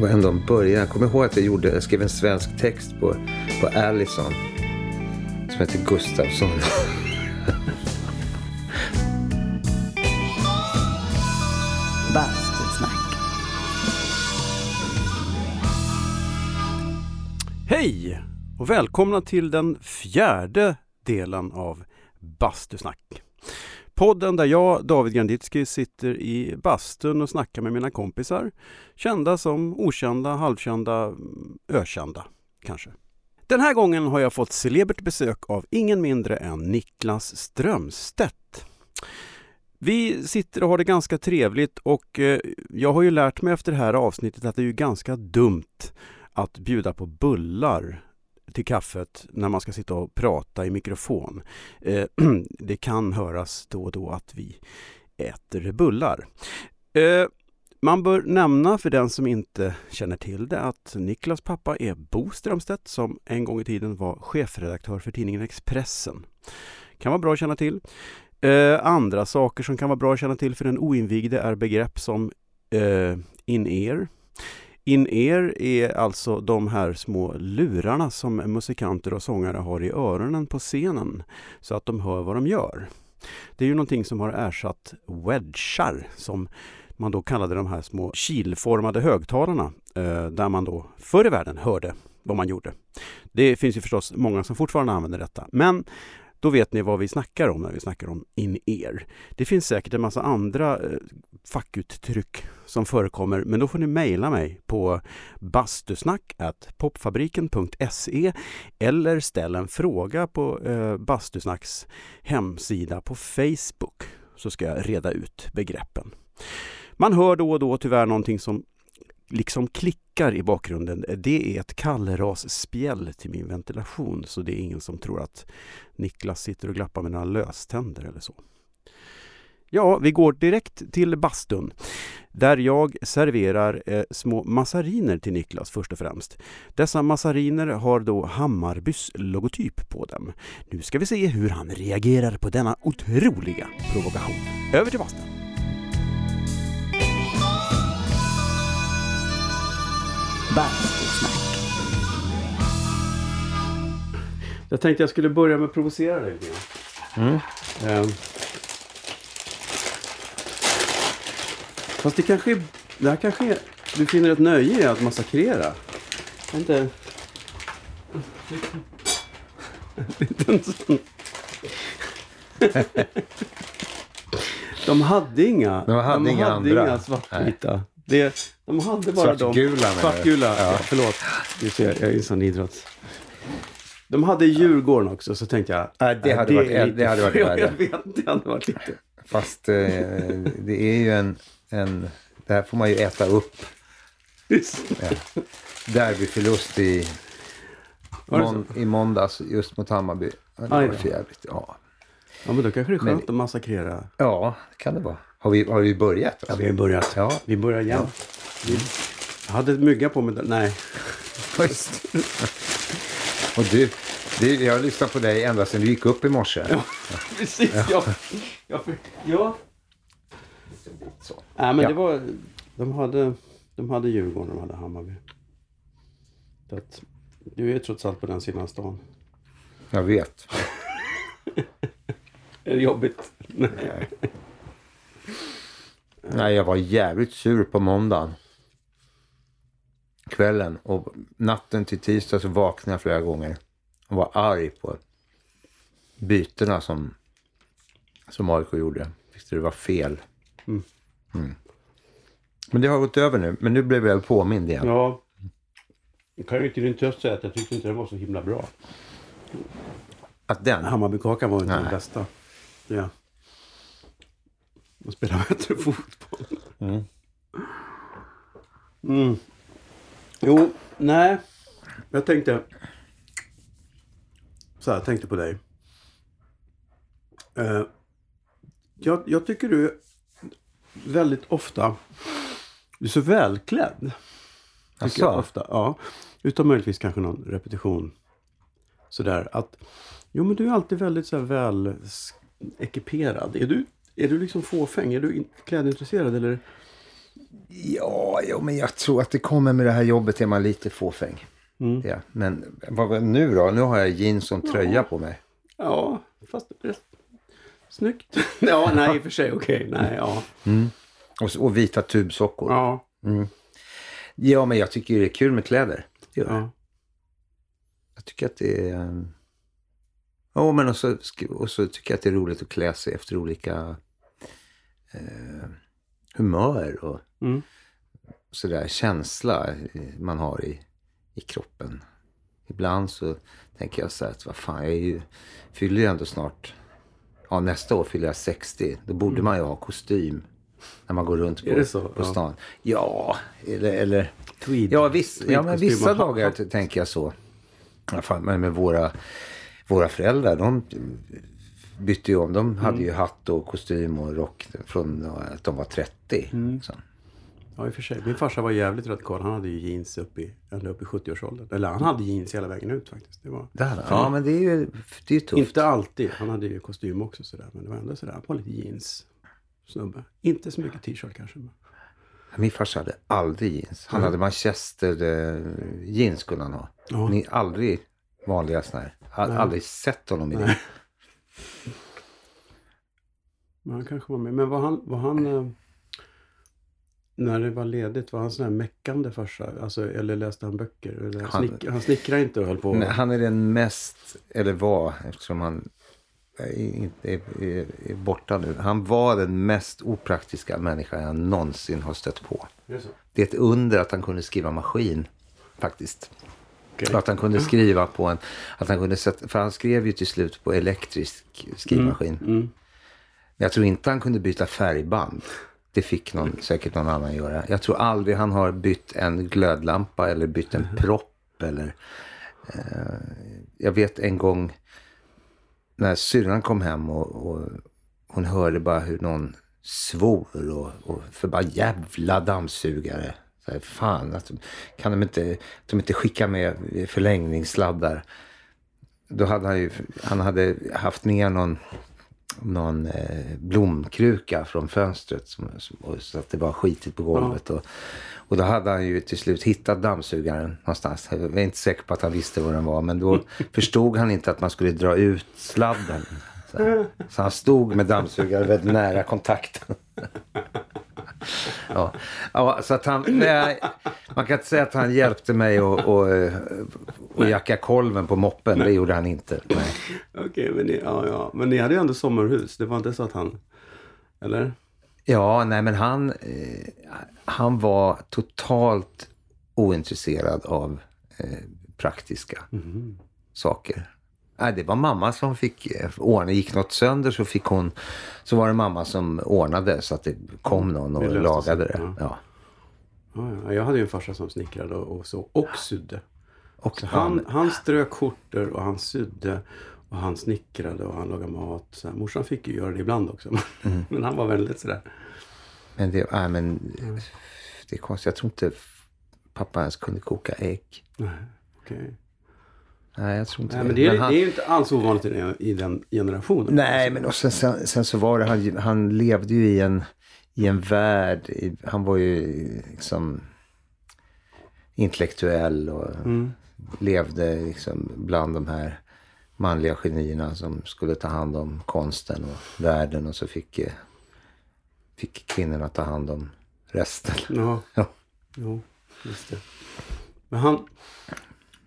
var ändå en början. Jag kommer ihåg att jag, gjorde, jag skrev en svensk text på, på Allison. Som heter. Bastusnack. Hej och välkomna till den fjärde delen av Bastusnack. Podden där jag, David Granditsky, sitter i bastun och snackar med mina kompisar. Kända som okända, halvkända, mm, ökända kanske. Den här gången har jag fått celebert besök av ingen mindre än Niklas Strömstedt. Vi sitter och har det ganska trevligt och eh, jag har ju lärt mig efter det här avsnittet att det är ju ganska dumt att bjuda på bullar till kaffet när man ska sitta och prata i mikrofon. Eh, det kan höras då och då att vi äter bullar. Eh, man bör nämna för den som inte känner till det att Niklas pappa är Bo Strömstedt som en gång i tiden var chefredaktör för tidningen Expressen. Kan vara bra att känna till. Eh, andra saker som kan vara bra att känna till för den oinvigde är begrepp som eh, in-ear. In-ear är alltså de här små lurarna som musikanter och sångare har i öronen på scenen så att de hör vad de gör. Det är ju någonting som har ersatt wedgar som man då kallade de här små kilformade högtalarna eh, där man då förr i världen hörde vad man gjorde. Det finns ju förstås många som fortfarande använder detta men då vet ni vad vi snackar om när vi snackar om in-ear. Det finns säkert en massa andra eh, fackuttryck som förekommer men då får ni mejla mig på bastusnack.popfabriken.se eller ställ en fråga på eh, Bastusnacks hemsida på Facebook så ska jag reda ut begreppen. Man hör då och då tyvärr någonting som liksom klickar i bakgrunden. Det är ett kallrasspjäll till min ventilation så det är ingen som tror att Niklas sitter och glappar med några löständer eller så. Ja, vi går direkt till bastun där jag serverar eh, små massariner till Niklas först och främst. Dessa massariner har då Hammarbys logotyp på dem. Nu ska vi se hur han reagerar på denna otroliga provokation. Över till bastun! Bastusnack. Jag tänkte jag skulle börja med att provocera dig lite grann. Mm. Ehm. Fast det kanske är, det här kanske är, du finner ett nöje i att massakrera. Inte... En liten sån. De hade inga, De hade inga andra. inga svartvita. Det, de hade bara de... Svartgula du? Svartgula, ja. Ja. förlåt. Du ser, jag är en sån idrot. De hade Djurgården också, så tänkte jag... Nej, det hade är varit- lite- det hade varit värre. Jag vet, det hade varit lite... Fast eh, det är ju en, en... Det här får man ju äta upp. Ja. Derbyförlust i, det mån, i måndags just mot Hammarby. Ja, det var för jävligt. Ja. Ja, men då kanske det är skönt Men- att massakrera. ja, det kan det vara. Har vi, har vi börjat? Ja, vi har börjat. Ja. Vi börjar igen. Vi- Jag hade mygga på mig. Nej. Just. Och du, du, jag har lyssnat på dig ända sedan du gick upp i morse. Ja, precis. Ja. Ja. ja. Så. Nej, men Ja. det var... De hade, de hade Djurgården de hade Hammarby. Så att, du är trots allt på den sidan stan. Jag vet. Är det jobbigt? Nej. Nej, jag var jävligt sur på måndagen. Kvällen och natten till tisdag så vaknade jag flera gånger. Och var arg på bytena som, som AIK gjorde. Tyckte det var fel. Mm. Mm. Men det har gått över nu. Men nu blev jag påmind igen. Ja. Jag kan ju till din tröst säga att jag tyckte inte den var så himla bra. Att den... Hammarbykakan var inte Nej. den bästa. Ja. De spelar bättre fotboll. Mm. Mm. Jo, nej. Jag tänkte... Så här, jag tänkte på dig. Eh, jag, jag tycker du väldigt ofta... Du är så välklädd. Tycker jag ofta. Ja. Utom möjligtvis kanske någon repetition. Sådär att... Jo men du är alltid väldigt så här väl ekiperad. Är du, är du liksom fåfäng? Är du in- klädintresserad eller? Ja, ja, men jag tror att det kommer med det här jobbet är man lite fåfäng. Mm. Ja. Men vad, nu då? Nu har jag jeans som tröja på mig. Ja, fast är snyggt. ja, nej i och för sig okej. Nej, ja. Och, och vita tubsockor. Ja. Ja, men jag tycker det är kul med kläder. Det gör jag. ja. Jag tycker att det är... um, Ja, men och så, och så tycker jag att det är roligt att klä sig efter olika eh, humör och Mm. sådär känsla man har i, i kroppen. Ibland så tänker jag så här att vad fan, jag är ju, fyller ju ändå snart, ja nästa år fyller jag 60. Då borde man ju ha kostym när man går runt Mm. På, så? på Ja. stan. Ja, eller, eller Tweed. Ja, viss, ja men vissa dagar tänker jag så. Ja, Men med våra, våra föräldrar, de bytte ju om. De hade Mm. ju hatt och kostym och rock från att de var 30. Mm. liksom. Ja, i och för sig. Min farsa var jävligt radikal. Han hade ju jeans upp i, ända upp i 70-årsåldern. Eller han hade jeans hela vägen ut faktiskt. Det var... Där, ja, men det är ju det är ju tufft. Inte alltid. Han hade ju kostym också sådär. Men det var ändå sådär. Han var lite jeans snubbe. Inte så mycket t-shirt kanske. Men... Min farsa hade aldrig jeans. Han hade manchester eh, jeans skulle han ha. Ja. Ni aldrig vanliga sådana här. Jag har aldrig sett honom i det. Nej. Men han kanske var med. Men var han, var han eh, när det var ledigt, var han sån här meckande farsa? Alltså, eller läste han böcker? Eller Han- snick, han snickrade inte och höll på? Men han är den mest, eller var, eftersom han är, inte är, är, är borta nu. Han var den mest opraktiska människa jag någonsin har stött på. Är det så? Det är ett under att han kunde skriva maskin, faktiskt. Och Att han kunde skriva på en, att han kunde sätta, för han skrev ju till slut på elektrisk skrivmaskin. Mm. Men jag tror inte han kunde byta färgband. Det fick någon, säkert någon annan göra. Jag tror aldrig han har bytt en glödlampa eller bytt en propp. Eller, eh, jag vet en gång när syrran kom hem och, och hon hörde bara hur någon svor och, och för bara jävla dammsugare. Så här, fan, att, kan de inte, de inte skicka med förlängningssladdar? Då hade han ju, han hade haft ner någon någon eh, blomkruka från fönstret som, som, så att det var skitigt på golvet. Och, och då hade han ju till slut hittat dammsugaren någonstans. Jag är inte säker på att han visste var den var men då förstod han inte att man skulle dra ut sladden. Så, så han stod med dammsugaren väldigt nära kontakten. Ja, ja så att han, nej, man kan inte säga att han hjälpte mig att och, och jacka kolven på moppen. Det gjorde han inte. Okej, men, ni, ja, ja. men ni hade ju ändå sommarhus. Det var inte så att han... Eller? Ja, nej men han, eh, han var totalt ointresserad av eh, praktiska saker. Nej, det var mamma som fick eh, ordna. Gick något sönder så fick hon, så var det mamma som ordnade så att det kom någon och Det lagade det. ja. Ja. Ja, ja. Jag hade ju en farsa som snickrade och, och så. Och sydde. Och han, han, strök skjortor och han sydde. Och han snickrade och han lagade mat. Så här, morsan fick ju göra det ibland också. Mm. Men han var väldigt sådär. men det, nej, men det är konstigt. Jag tror inte pappa ens kunde koka ägg. Nej, okej. Nej, jag tror inte Nej, men det är, han- det är ju inte alls ovanligt i den, i den generationen. Nej, men och sen, sen, sen så var det, han, han levde ju i en, i en värld, i, han var ju liksom intellektuell och Mm. levde liksom bland de här manliga genierna som skulle ta hand om konsten och världen och så fick, fick kvinnorna ta hand om resten. Ja, Ja. jo, just det. Men han...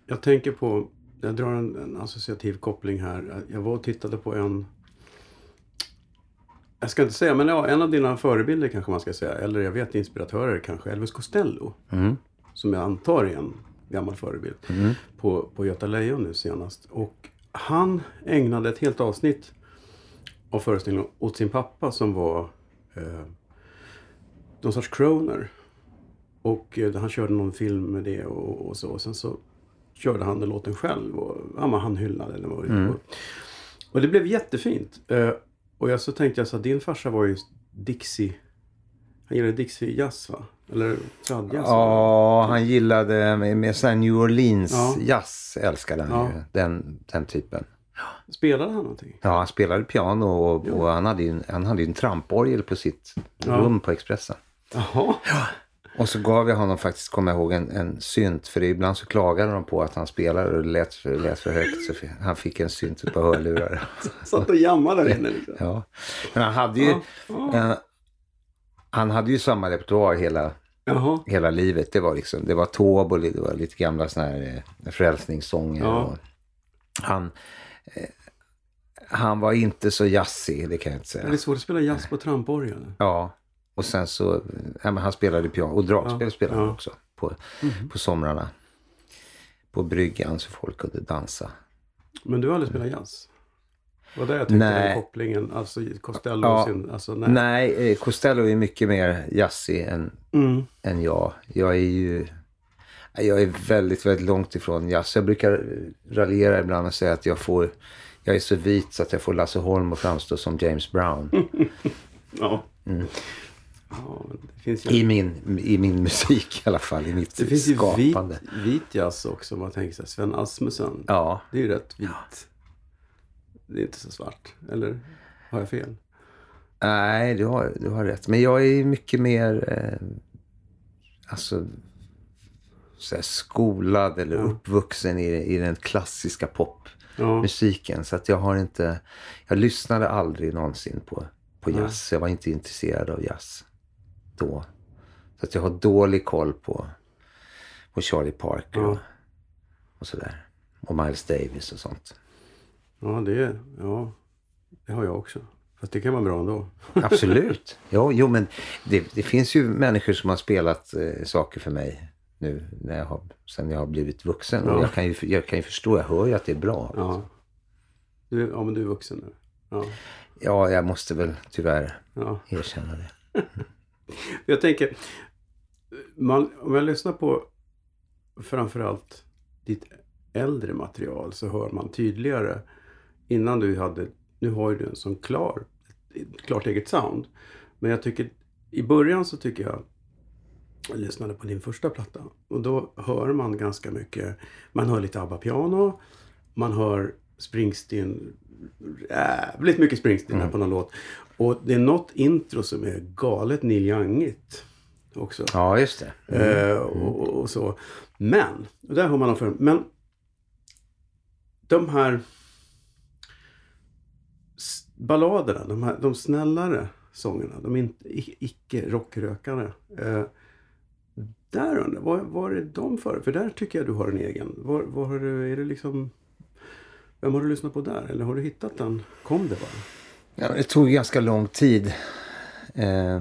Jag tänker på... Jag drar en, en associativ koppling här. Jag var och tittade på en... Jag ska inte säga, men ja, en av dina förebilder kanske man ska säga. Eller jag vet inspiratörer kanske. Elvis Costello. Mm. Som jag antar är en gammal förebild. På, på Göta Lejon nu senast. Och han ägnade ett helt avsnitt av föreställningen åt sin pappa som var eh, någon sorts croner. Och eh, han körde någon film med det och, och så. Och sen så körde han den låten själv. Och ja, han hyllade den. Och, och, och det blev jättefint. Eh, och jag så tänkte jag så att din farsa var ju Dixie. Han gillade Dixie jazz va? Eller tradjazz? Ja, han gillade med, med sån New Orleans Ja. jazz älskade han Ja. ju. Den, den typen. Spelade han någonting? Ja, han spelade piano och, och han hade ju en, han hade ju en tramporgel på sitt Ja. rum på Expressen. Jaha. Och så gav jag honom faktiskt, kommer jag ihåg, en, en synt. För ibland så klagade de på att han spelade och det lät för, lät för högt. Så han fick en synt på hörlurar. Satt och jammade där inne liksom. Ja. Men han hade ju, eh, han hade ju samma repertoar hela, Jaha. hela livet. Det var liksom, det var Toboli, det var lite gamla såna här eh, frälsningssånger. Ja. Och han, eh, han var inte så jazzig, det kan jag inte säga. Det är svårt att spela jazz på tramporgel. Ja, och sen så, ja, han spelade piano och dragspel Ja, spelade han ja. också på, på somrarna. På bryggan så folk kunde dansa. Men du har aldrig spelat jazz? Det var där jag tänkte Nej. kopplingen. Alltså Costello Ja. sin... Alltså, nej. Nej, eh, Costello är mycket mer jazzig än, Mm. än jag. Jag är ju jag är väldigt, väldigt långt ifrån jazz. Jag brukar raljera ibland och säga att jag får jag är så vit så att jag får Lasse Holm att framstå som James Brown. Ja. Mm. Ja det finns ju, I min, I min musik i alla fall. I mitt det finns ju vit, skapande. vit jazz också. Om man tänker sig Sven Asmussen. Ja, Det är ju rätt vit. Det är inte så svart. Eller har jag fel? Nej, du har, du har rätt. Men jag är mycket mer eh, alltså, så skolad eller Ja. uppvuxen i, i den klassiska popmusiken. Ja. Så att jag har inte... Jag lyssnade aldrig någonsin på, på jazz. Jag var inte intresserad av jazz då. Så att jag har dålig koll på, på Charlie Parker Ja. och, och sådär. Och Miles Davis och sånt. Ja, det, ja, det har jag också. Fast det kan vara bra ändå. Absolut. Jo, jo men det, det finns ju människor som har spelat eh, saker för mig nu när jag har, sen jag har blivit vuxen. Ja. Och jag kan, ju, jag kan ju förstå, jag hör ju att det är bra. Ja. Du, ja, men du är vuxen nu. Ja. Ja, jag måste väl tyvärr ja. erkänna det. Jag tänker, man, om jag lyssnar på framförallt ditt äldre material så hör man tydligare innan du hade, nu har ju du en sån klar, ett klart eget sound. Men jag tycker, i början så tycker jag, jag lyssnade på din första platta och då hör man ganska mycket, man hör lite ABBA-piano, man hör Springsteen, jävligt mycket Springsteen här på någon låt. Och det är något intro som är galet Neil Youngigt också. Ja, just det. Eh, och, och så. Men, och där har man dem för, men de här balladerna, de, här, de snällare sångerna, de inte, i- icke rockrökare. Eh, där undrar vad, vad är de för? För där tycker jag du har en egen. Var, var har du, är det liksom... Vem har du lyssnat på där? Eller har du hittat den? Kom det bara? Ja, det tog ganska lång tid. Eh,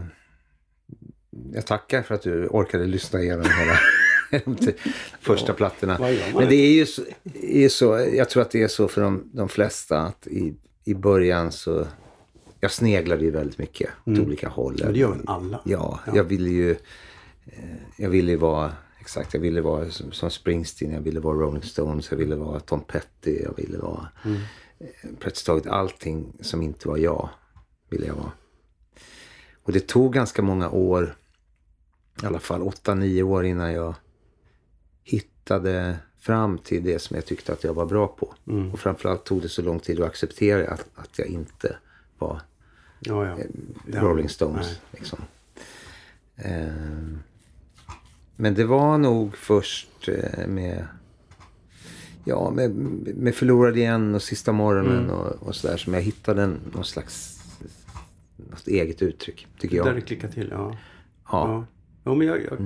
jag tackar för att du orkade lyssna igenom hela första plattorna. Men det är ju så, är så, jag tror att det är så för de, de flesta att i, i början så, jag sneglade ju väldigt mycket åt olika håll. Men det gör väl alla? Ja, Ja. jag ville ju, eh, jag ville vara, exakt, jag ville vara som, som Springsteen, jag ville vara Rolling Stones, jag ville vara Tom Petty, jag ville vara Mm. Eh, praktiskt taget allting som inte var jag, ville jag vara. Och det tog ganska många år, i alla fall 8-9 år innan jag hittade fram till det som jag tyckte att jag var bra på. Mm. Och framförallt tog det så lång tid att acceptera att, att jag inte var Ja, ja. Ja. Rolling Stones. Nej. Liksom. Eh, men det var nog först eh, med, ja, med, med Förlorad igen och Sista morgonen Mm. och, och sådär som jag hittade en, någon slags något eget uttryck, tycker jag. Där det klickar till, ja. Ja. Ja. Ja, men jag, jag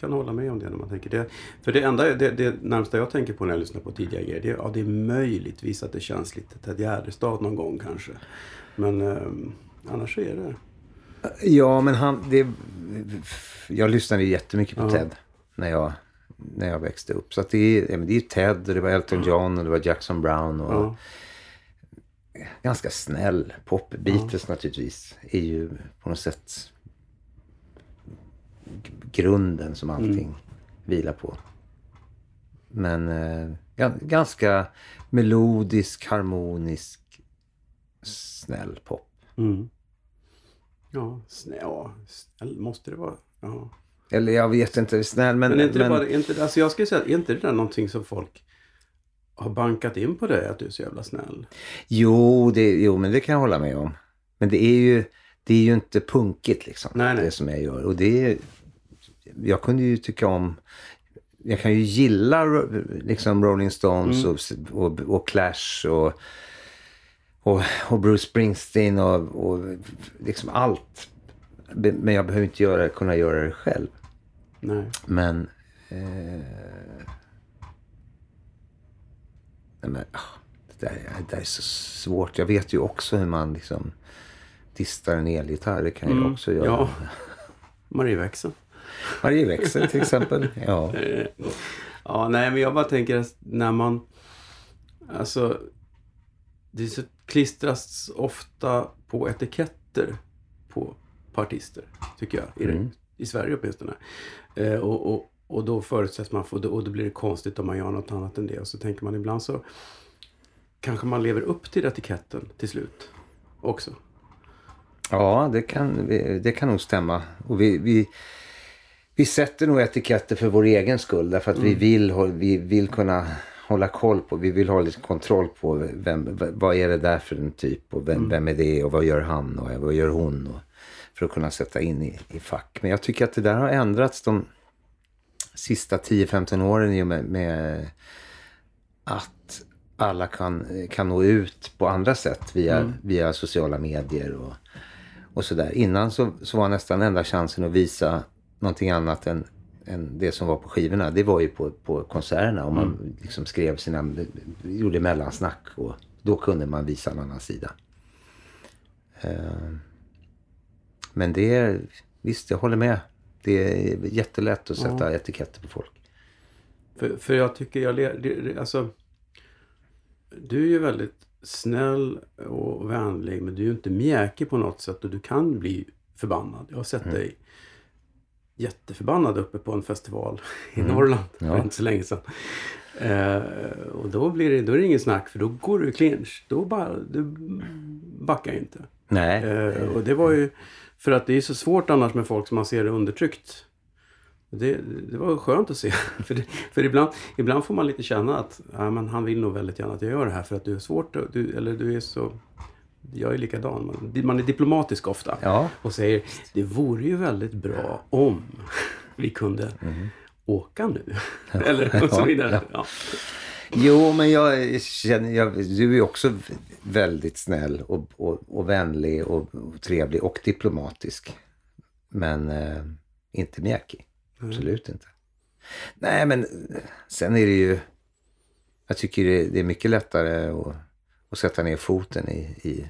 kan hålla med om det när man tänker det. För det enda, det, det närmsta jag tänker på när jag lyssnar på tidiga grejer, det, är- ja, det är möjligtvis att det känns lite Ted Gärdestad någon gång kanske. Men ehm, annars är det... Ja, men han... Det, jag lyssnade jättemycket på Ja. Ted när jag, när jag växte upp. Så att det, är, ja, det är Ted och det var Elton John och det var Jackson Brown och Ja, ganska snäll pop. Beatles naturligtvis är ju på något sätt grunden som allting vilar på. Men eh, ga- ganska melodisk, harmonisk, snäll pop. mm. ja, snä, ja snäll måste det vara. Ja. Eller jag vet inte, snäll men... Men, inte men bara, inte, alltså jag skulle säga, är inte det där någonting som folk har bankat in på dig, att du är så jävla snäll? jo, det, jo, men det kan jag hålla med om. Men det är ju, det är ju inte punkigt liksom. Nej, nej. Det som jag gör. Och det är, jag kunde ju tycka om jag kan ju gilla liksom Rolling Stones mm. och, och, och, Clash och, och, och Bruce Springsteen och, och liksom allt. Men jag behöver inte göra, kunna göra det själv. Nej. Men... Eh, men, oh, det, där, det där är så svårt. Jag vet ju också hur man liksom distar en elgitarr. Det kan jag mm. också göra. Ja. Marieväxeln. Marieväxeln till exempel. Ja. ja, nej men jag bara tänker att när man... Alltså... Det så klistras ofta på etiketter på, på artister, tycker jag. I, mm. I Sverige åtminstone. Eh, och, och, och då förutsätts man, för, och då blir det konstigt om man gör något annat än det. Och så tänker man ibland så kanske man lever upp till etiketten till slut också. Ja, det kan, det kan nog stämma. Och vi, vi, vi sätter nog etiketter för vår egen skull. Därför att mm. vi, vill, vi vill kunna hålla koll på, vi vill ha lite kontroll på vem, vad är det där för en typ och vem, mm. vem är det och vad gör han och vad gör hon. Och, för att kunna sätta in i, i fack. Men jag tycker att det där har ändrats de sista 10-15 åren i och med, med att alla kan, kan nå ut på andra sätt via, mm. via sociala medier och, och sådär. Innan så, så var nästan enda chansen att visa någonting annat än, än det som var på skivorna. Det var ju på, på konserterna. Om man mm. liksom skrev sina, gjorde mellansnack och då kunde man visa en annan sida. Uh, men det är, visst jag håller med. Det är jättelätt att sätta ja. etiketter på folk. För, för jag tycker jag, alltså du är ju väldigt snäll och vänlig men du är ju inte mjäkig på något sätt och du kan bli förbannad. Jag har sett mm. dig jätteförbannad uppe på en festival i mm. Norrland för inte så länge sedan. Eh, och då, blir det, då är det ingen snack för då går du i clinch. Då bara, du backar inte. Nej. Eh, och det var ju för att det är så svårt annars med folk som man ser undertryckt. Det, det var skönt att se. För, det, för ibland, ibland får man lite känna att ja, men han vill nog väldigt gärna att jag gör det här för att du är svårt, du, eller du är så... Jag är likadan. Man, man är diplomatisk ofta. Ja. Och säger, det vore ju väldigt bra om vi kunde mm. åka nu. eller och så vidare. Ja. Jo, men jag känner, jag, du är också väldigt snäll och, och, och vänlig och, och, trevlig och diplomatisk. Men eh, inte mjäkig. Mm. Absolut inte. Nej, men sen är det ju... Jag tycker det, det är mycket lättare att, att sätta ner foten i, i,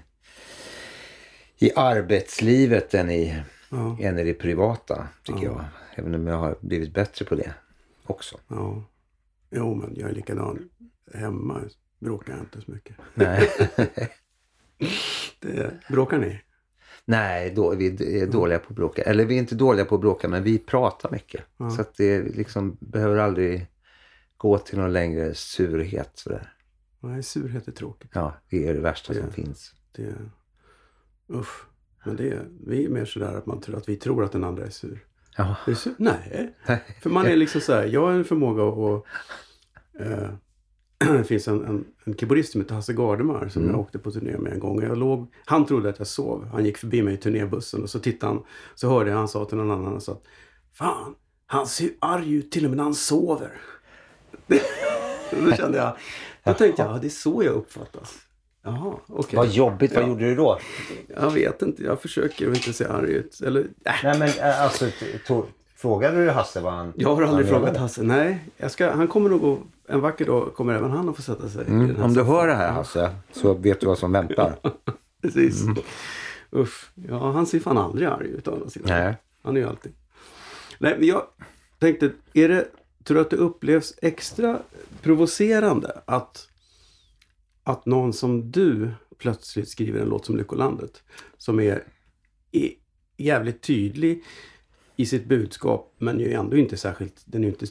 i arbetslivet än i, ja. än i det privata, tycker ja. jag. Även om jag har blivit bättre på det också. Ja. Jo, men jag är likadan. Hemma bråkar jag inte så mycket. Nej. det, bråkar ni? Nej, då, vi är dåliga på att bråka. Eller vi är inte dåliga på att bråka, men vi pratar mycket. Ja. Så att det liksom behöver aldrig gå till någon längre surhet sådär. Nej, surhet är tråkigt. Ja, det är det värsta det, som finns. Det, usch. Men det, vi är mer sådär att man tror att vi tror att den andra är sur. Ja. Är sur? Nej. För man är liksom så här, jag har en förmåga att... Eh, det finns en, en, en keyboardist som heter Hasse Gardemar som mm. jag åkte på turné med en gång. Jag låg, han trodde att jag sov. Han gick förbi mig i turnébussen och så tittade han. Så hörde jag han sa till någon annan och sa att Fan, han ser ju arg ut till och med när han sover. då kände jag, då tänkte jag, ja, det är så jag uppfattas. Jaha, okay. Vad jobbigt, vad ja. gjorde du då? Jag vet inte, jag försöker inte se arg ut. Eller, äh. Nej men äh, alltså, frågade du Hasse vad han... Jag har aldrig frågat Hasse, nej. Jag ska, han kommer nog att, en vacker dag kommer även han att få sätta sig mm, Om du hör det här Hasse, så vet du vad som väntar. Precis. Mm. Uff, ja han ser fan aldrig arg ut å andra sidan. Nej. Han är ju alltid... Nej, men jag tänkte, är det, tror du att det upplevs extra provocerande att att någon som du plötsligt skriver en låt som Lyckolandet. Som är, är jävligt tydlig i sitt budskap men ju ändå inte särskilt, den är ju inte,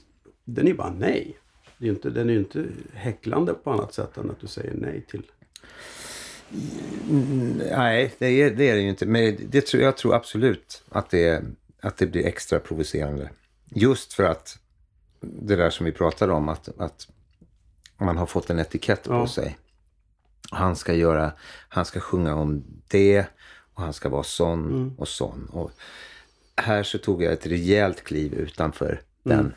den är bara nej. Det är inte, den är ju inte häcklande på annat sätt än att du säger nej till. Nej, det är det, är det ju inte. Men det tror, jag tror absolut att det, att det blir extra provocerande. Just för att det där som vi pratade om, att, att man har fått en etikett på ja. sig. Han ska göra, han ska sjunga om det och han ska vara sån mm. och sån. Och här så tog jag ett rejält kliv utanför den, Mm. eh,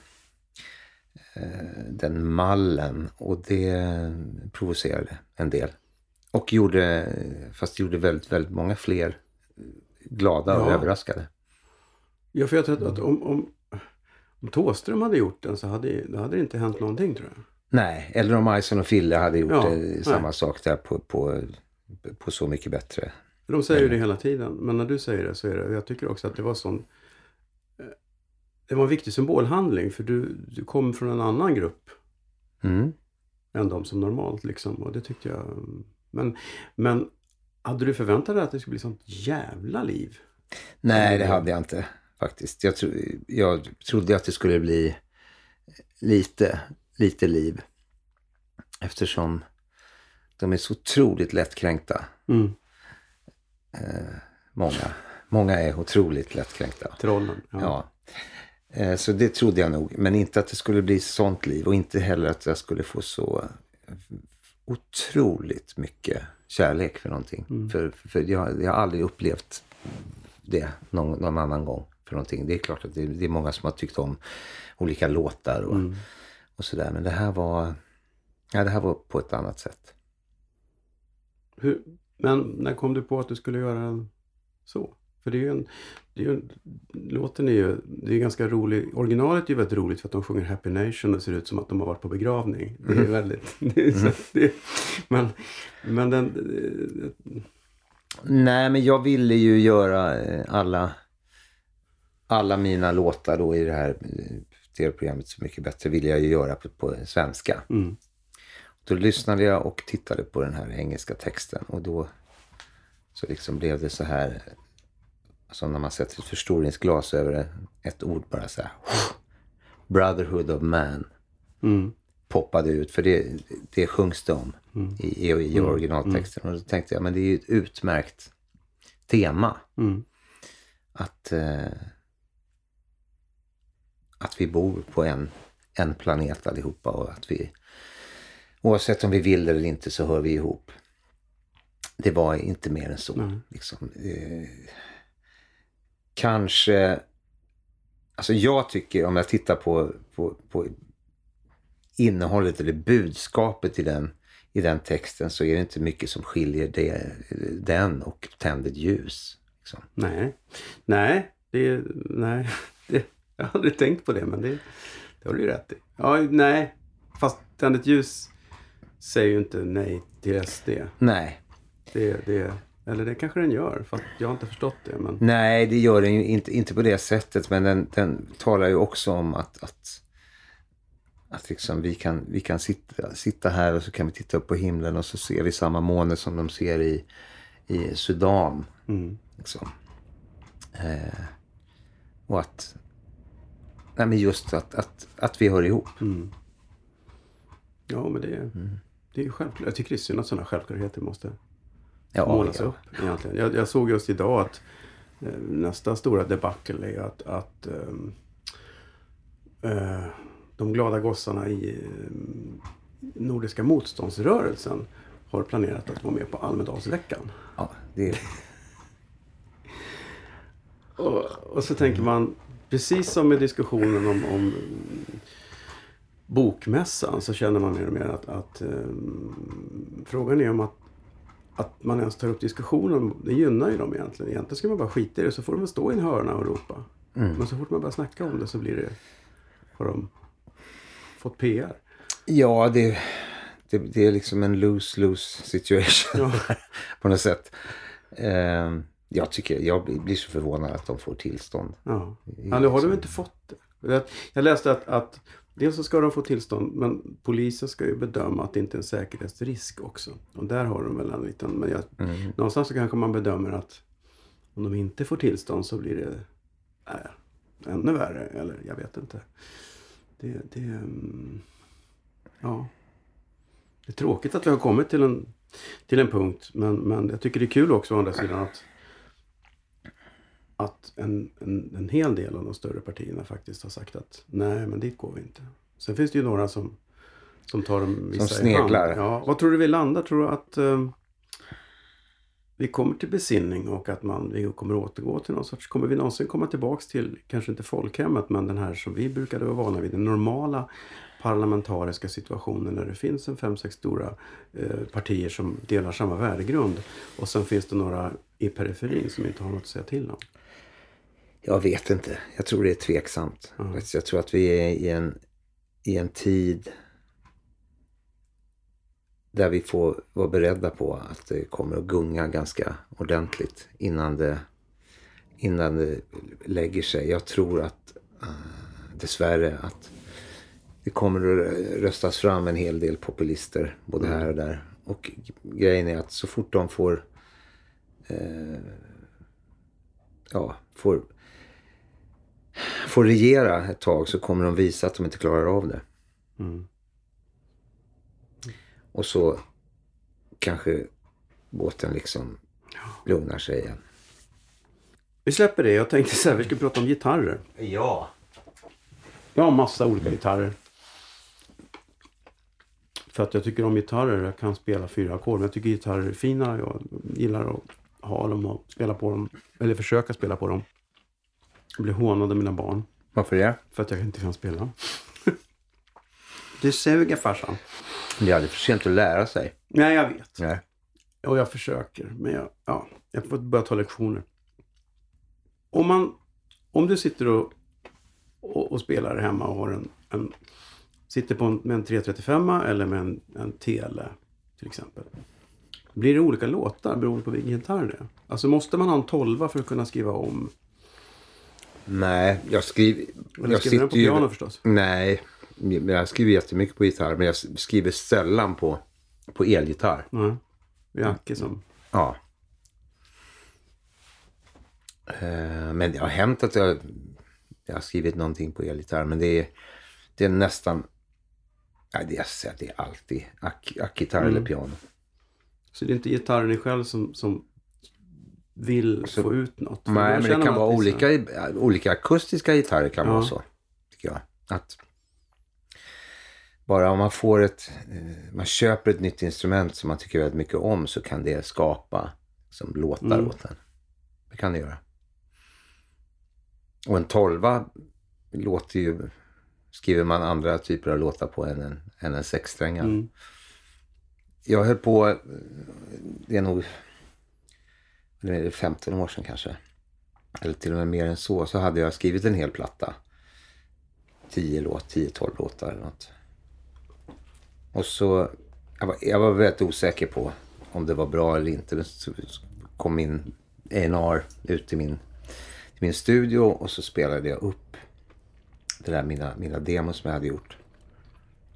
den mallen. Och det provocerade en del. Och gjorde, fast gjorde väldigt, väldigt många fler glada och Ja. överraskade. Ja, för jag tror att, att om, om, om Thåström hade gjort den så hade, då hade det inte hänt någonting tror jag. Nej, eller om Ison och Fille hade gjort Ja, eh, nej. samma sak där på, på, på Så mycket bättre. De säger ju det hela tiden. Men när du säger det så är det, jag tycker också att det var sån eh, det var en viktig symbolhandling för du, du kom från en annan grupp Mm. än de som normalt liksom. Och det tyckte jag. Men, men hade du förväntat dig att det skulle bli sånt jävla liv? Nej, det hade jag inte faktiskt. Jag, tro, jag trodde att det skulle bli lite, lite liv. Eftersom de är så otroligt lättkränkta. Mm. Många. Många är otroligt lättkränkta. Trollen. Ja. Ja. Eh, Så det trodde jag nog. Men inte att det skulle bli sånt liv. Och inte heller att jag skulle få så otroligt mycket kärlek för någonting. För, för jag, jag har aldrig upplevt det någon, någon annan gång. för någonting. Det är klart att det, det är många som har tyckt om olika låtar och, Mm. och sådär. Men det här var... Ja, det här var på ett annat sätt. Hur, men när kom du på att du skulle göra så? För det är ju en... Det är en låten är ju... Det är ganska rolig. Originalet är ju väldigt roligt för att de sjunger Happy Nation och ser ut som att de har varit på begravning. Det är Mm. väldigt... Det är så, det, men, men den... Nej, men jag ville ju göra eh, alla, alla mina låtar då i det här eh, tv-programmet Så mycket bättre ville jag ju göra på, på svenska. Mm. Då lyssnade jag och tittade på den här engelska texten och då så liksom blev det så här som när man sätter ett förstoringsglas över ett ord bara så här. Brotherhood of man Mm. poppade ut för det, det sjungs det om i, i, i originaltexten. Och då tänkte jag men det är ju ett utmärkt tema Mm. att, eh, att vi bor på en, en planet allihopa och att vi oavsett om vi vill eller inte så hör vi ihop. Det var inte mer än så. Nej. Liksom. Kanske, alltså jag tycker om jag tittar på, på, på innehållet eller budskapet i den, i den texten så är det inte mycket som skiljer det, den och Tänd ett ljus. Liksom. Nej. Nej. Det är... Nej. Det, jag har aldrig tänkt på det men det, det har du ju rätt i. Ja, nej. Fast Tänd ett ljus säger ju inte nej till SD. Nej, Det, det, eller det kanske den gör, fast jag har inte förstått det. Men, Nej, det gör den ju inte, inte på det sättet. Men den, den talar ju också om att, att, att liksom vi kan, vi kan sitta, sitta här och så kan vi titta upp på himlen och så ser vi samma måne som de ser i, i Sudan. mm. Liksom. Eh, och att, nej men just att, att, att vi hör ihop. Mm. Ja, men det, Mm. det är ju självklart. Jag tycker det är synd att sådana självklarheter måste Ja, målas ja. upp egentligen. Jag, jag såg just idag att eh, nästa stora debacle är att, att ehm, eh, de glada gossarna i eh, Nordiska motståndsrörelsen har planerat att vara med på Almedalsveckan. ja det är, Och, och så tänker man, precis som med diskussionen om, om bokmässan så känner man mer och mer att, att ehm, frågan är om att, att man ens tar upp diskussionen. Det gynnar ju dem egentligen. Egentligen ska man bara skita i det så får de väl stå i en hörna och ropa. Men så fort man börjar snacka om det så blir det, har de fått PR. ja, det, det, det är liksom en lose-lose situation Ja. på något sätt. Eh, jag tycker, jag blir- så förvånad att de får tillstånd. Ja. ja, nu har de inte fått det. Jag, jag läste att, att dels så ska de få tillstånd men polisen ska ju bedöma att det inte är en säkerhetsrisk också. Och där har de väl en liten, men jag, Mm. någonstans så kanske man bedömer att om de inte får tillstånd så blir det äh, ännu värre. Eller jag vet inte. Det, det, mm, ja. det är tråkigt att vi har kommit till en, till en punkt. Men, men jag tycker det är kul också å andra sidan att att en, en, en hel del av de större partierna faktiskt har sagt att nej, men dit går vi inte. Sen finns det ju några som, som tar dem vissa i hand. sneglar. Ja, vad tror du vi landar? Tror du att... Eh, vi kommer till besinning och att man, vi kommer återgå till någon sorts, kommer vi någonsin komma tillbaks till, kanske inte folkhemmet, men den här som vi brukade vara vana vid, den normala parlamentariska situationen när det finns en fem, sex stora eh, partier som delar samma värdegrund. Och sen finns det några i periferin som inte har något att säga till om. Jag vet inte. Jag tror det är tveksamt. Mm. Jag tror att vi är i en, i en tid där vi får vara beredda på att det kommer att gunga ganska ordentligt innan det, innan det lägger sig. Jag tror att uh, dessvärre att det kommer att röstas fram en hel del populister både här och där. Och grejen är att så fort de får eh, ja, får, får regera ett tag så kommer de visa att de inte klarar av det. Mm. Och så kanske båten liksom lugnar sig igen. Vi släpper det. Jag tänkte så här, vi ska prata om gitarrer. Ja. Jag har massa olika gitarrer. För att jag tycker om gitarrer. Jag kan spela fyra ackord. Men jag tycker gitarrer är fina. Jag gillar att ha dem och spela på dem. Eller försöka spela på dem. Jag blir hånad av mina barn. Varför det? För att jag inte kan spela. det suger farsan. Det är aldrig för sent att lära sig. Nej, jag vet. Nej. Och jag försöker. Men jag, ja, jag får börja ta lektioner. Om, man, om du sitter och, och, och spelar hemma och har en, en sitter på en, med en 335 eller med en, en tele till exempel. Blir det olika låtar beroende på vilken gitarr det är? Alltså måste man ha en 12 för att kunna skriva om? Nej, jag skriver... Eller jag skriver den på ju- piano förstås? Nej, men jag skriver jättemycket på gitarr. Men jag skriver sällan på, på elgitarr. Nej. Det är Acke som... Ja. Eh, Men det har hänt att jag, jag har skrivit någonting på elgitarr. Men det är, det är nästan... Nej, det, jag säger det är alltid ack- ackgitarr Mm. eller piano. Så det är inte gitarren i själv som, som vill Så- få ut något? För Nej, men det kan vara så olika, här- olika akustiska gitarrer kan Ja. vara så. Tycker jag. Att bara om man får ett, eh, man köper ett nytt instrument som man tycker väldigt mycket om så kan det skapa som låtar Mm. åt en. Det kan det göra. Och en tolva låter ju, skriver man andra typer av låtar på än en, än en sexsträngad. Mm. Jag höll på, eh, det är nog det 15 år sedan kanske. Eller till och med mer än så. Så hade jag skrivit en hel platta. 10 låt, 10-12 låtar eller något. Och så, jag var, jag var väldigt osäker på om det var bra eller inte. Men så kom min A&R ut till min, till min studio och så spelade jag upp det där mina, mina demos som jag hade gjort.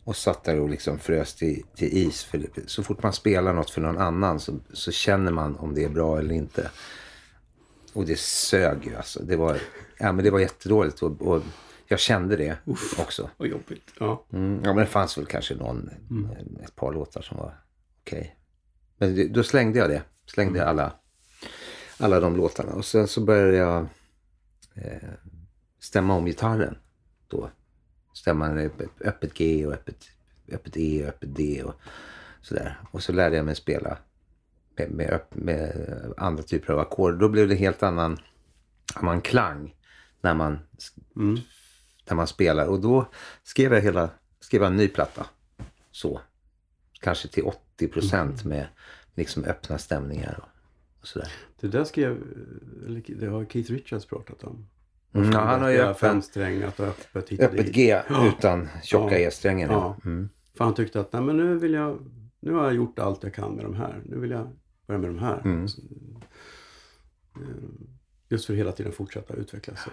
Och satt där och liksom frös till, till is. För så fort man spelar något för någon annan så, så känner man om det är bra eller inte. Och det sög ju alltså. Det var, ja, men det var jättedåligt. Och, och jag kände det också. Vad jobbigt. Ja. Mm, ja, men det fanns väl kanske någon, ett par låtar som var okej. Men det, då slängde jag det. Slängde jag alla, alla de låtarna. Och sen så började jag eh, stämma om gitarren. Då stämma en öppet, G och öppet, öppet E och öppet D och sådär. Och så lärde jag mig spela med, med, med andra typer av ackord. Då blev det helt annan, annan klang när man Mm. när man spelar. Och då skrev jag hela, skrev jag en ny platta. Så. Kanske till 80 procent med liksom öppna stämningar och, och sådär. Det där skrev, det har Keith Richards pratat om. Mm, ja, han har ju öppen, femsträngat och öppet hit öppet. G utan tjocka Ja. E-strängen. Ja. Mm. För han tyckte att, nej men nu vill jag, nu har jag gjort allt jag kan med de här. Nu vill jag börja med de här. Mm. Eh, Just för att hela tiden fortsätta utvecklas.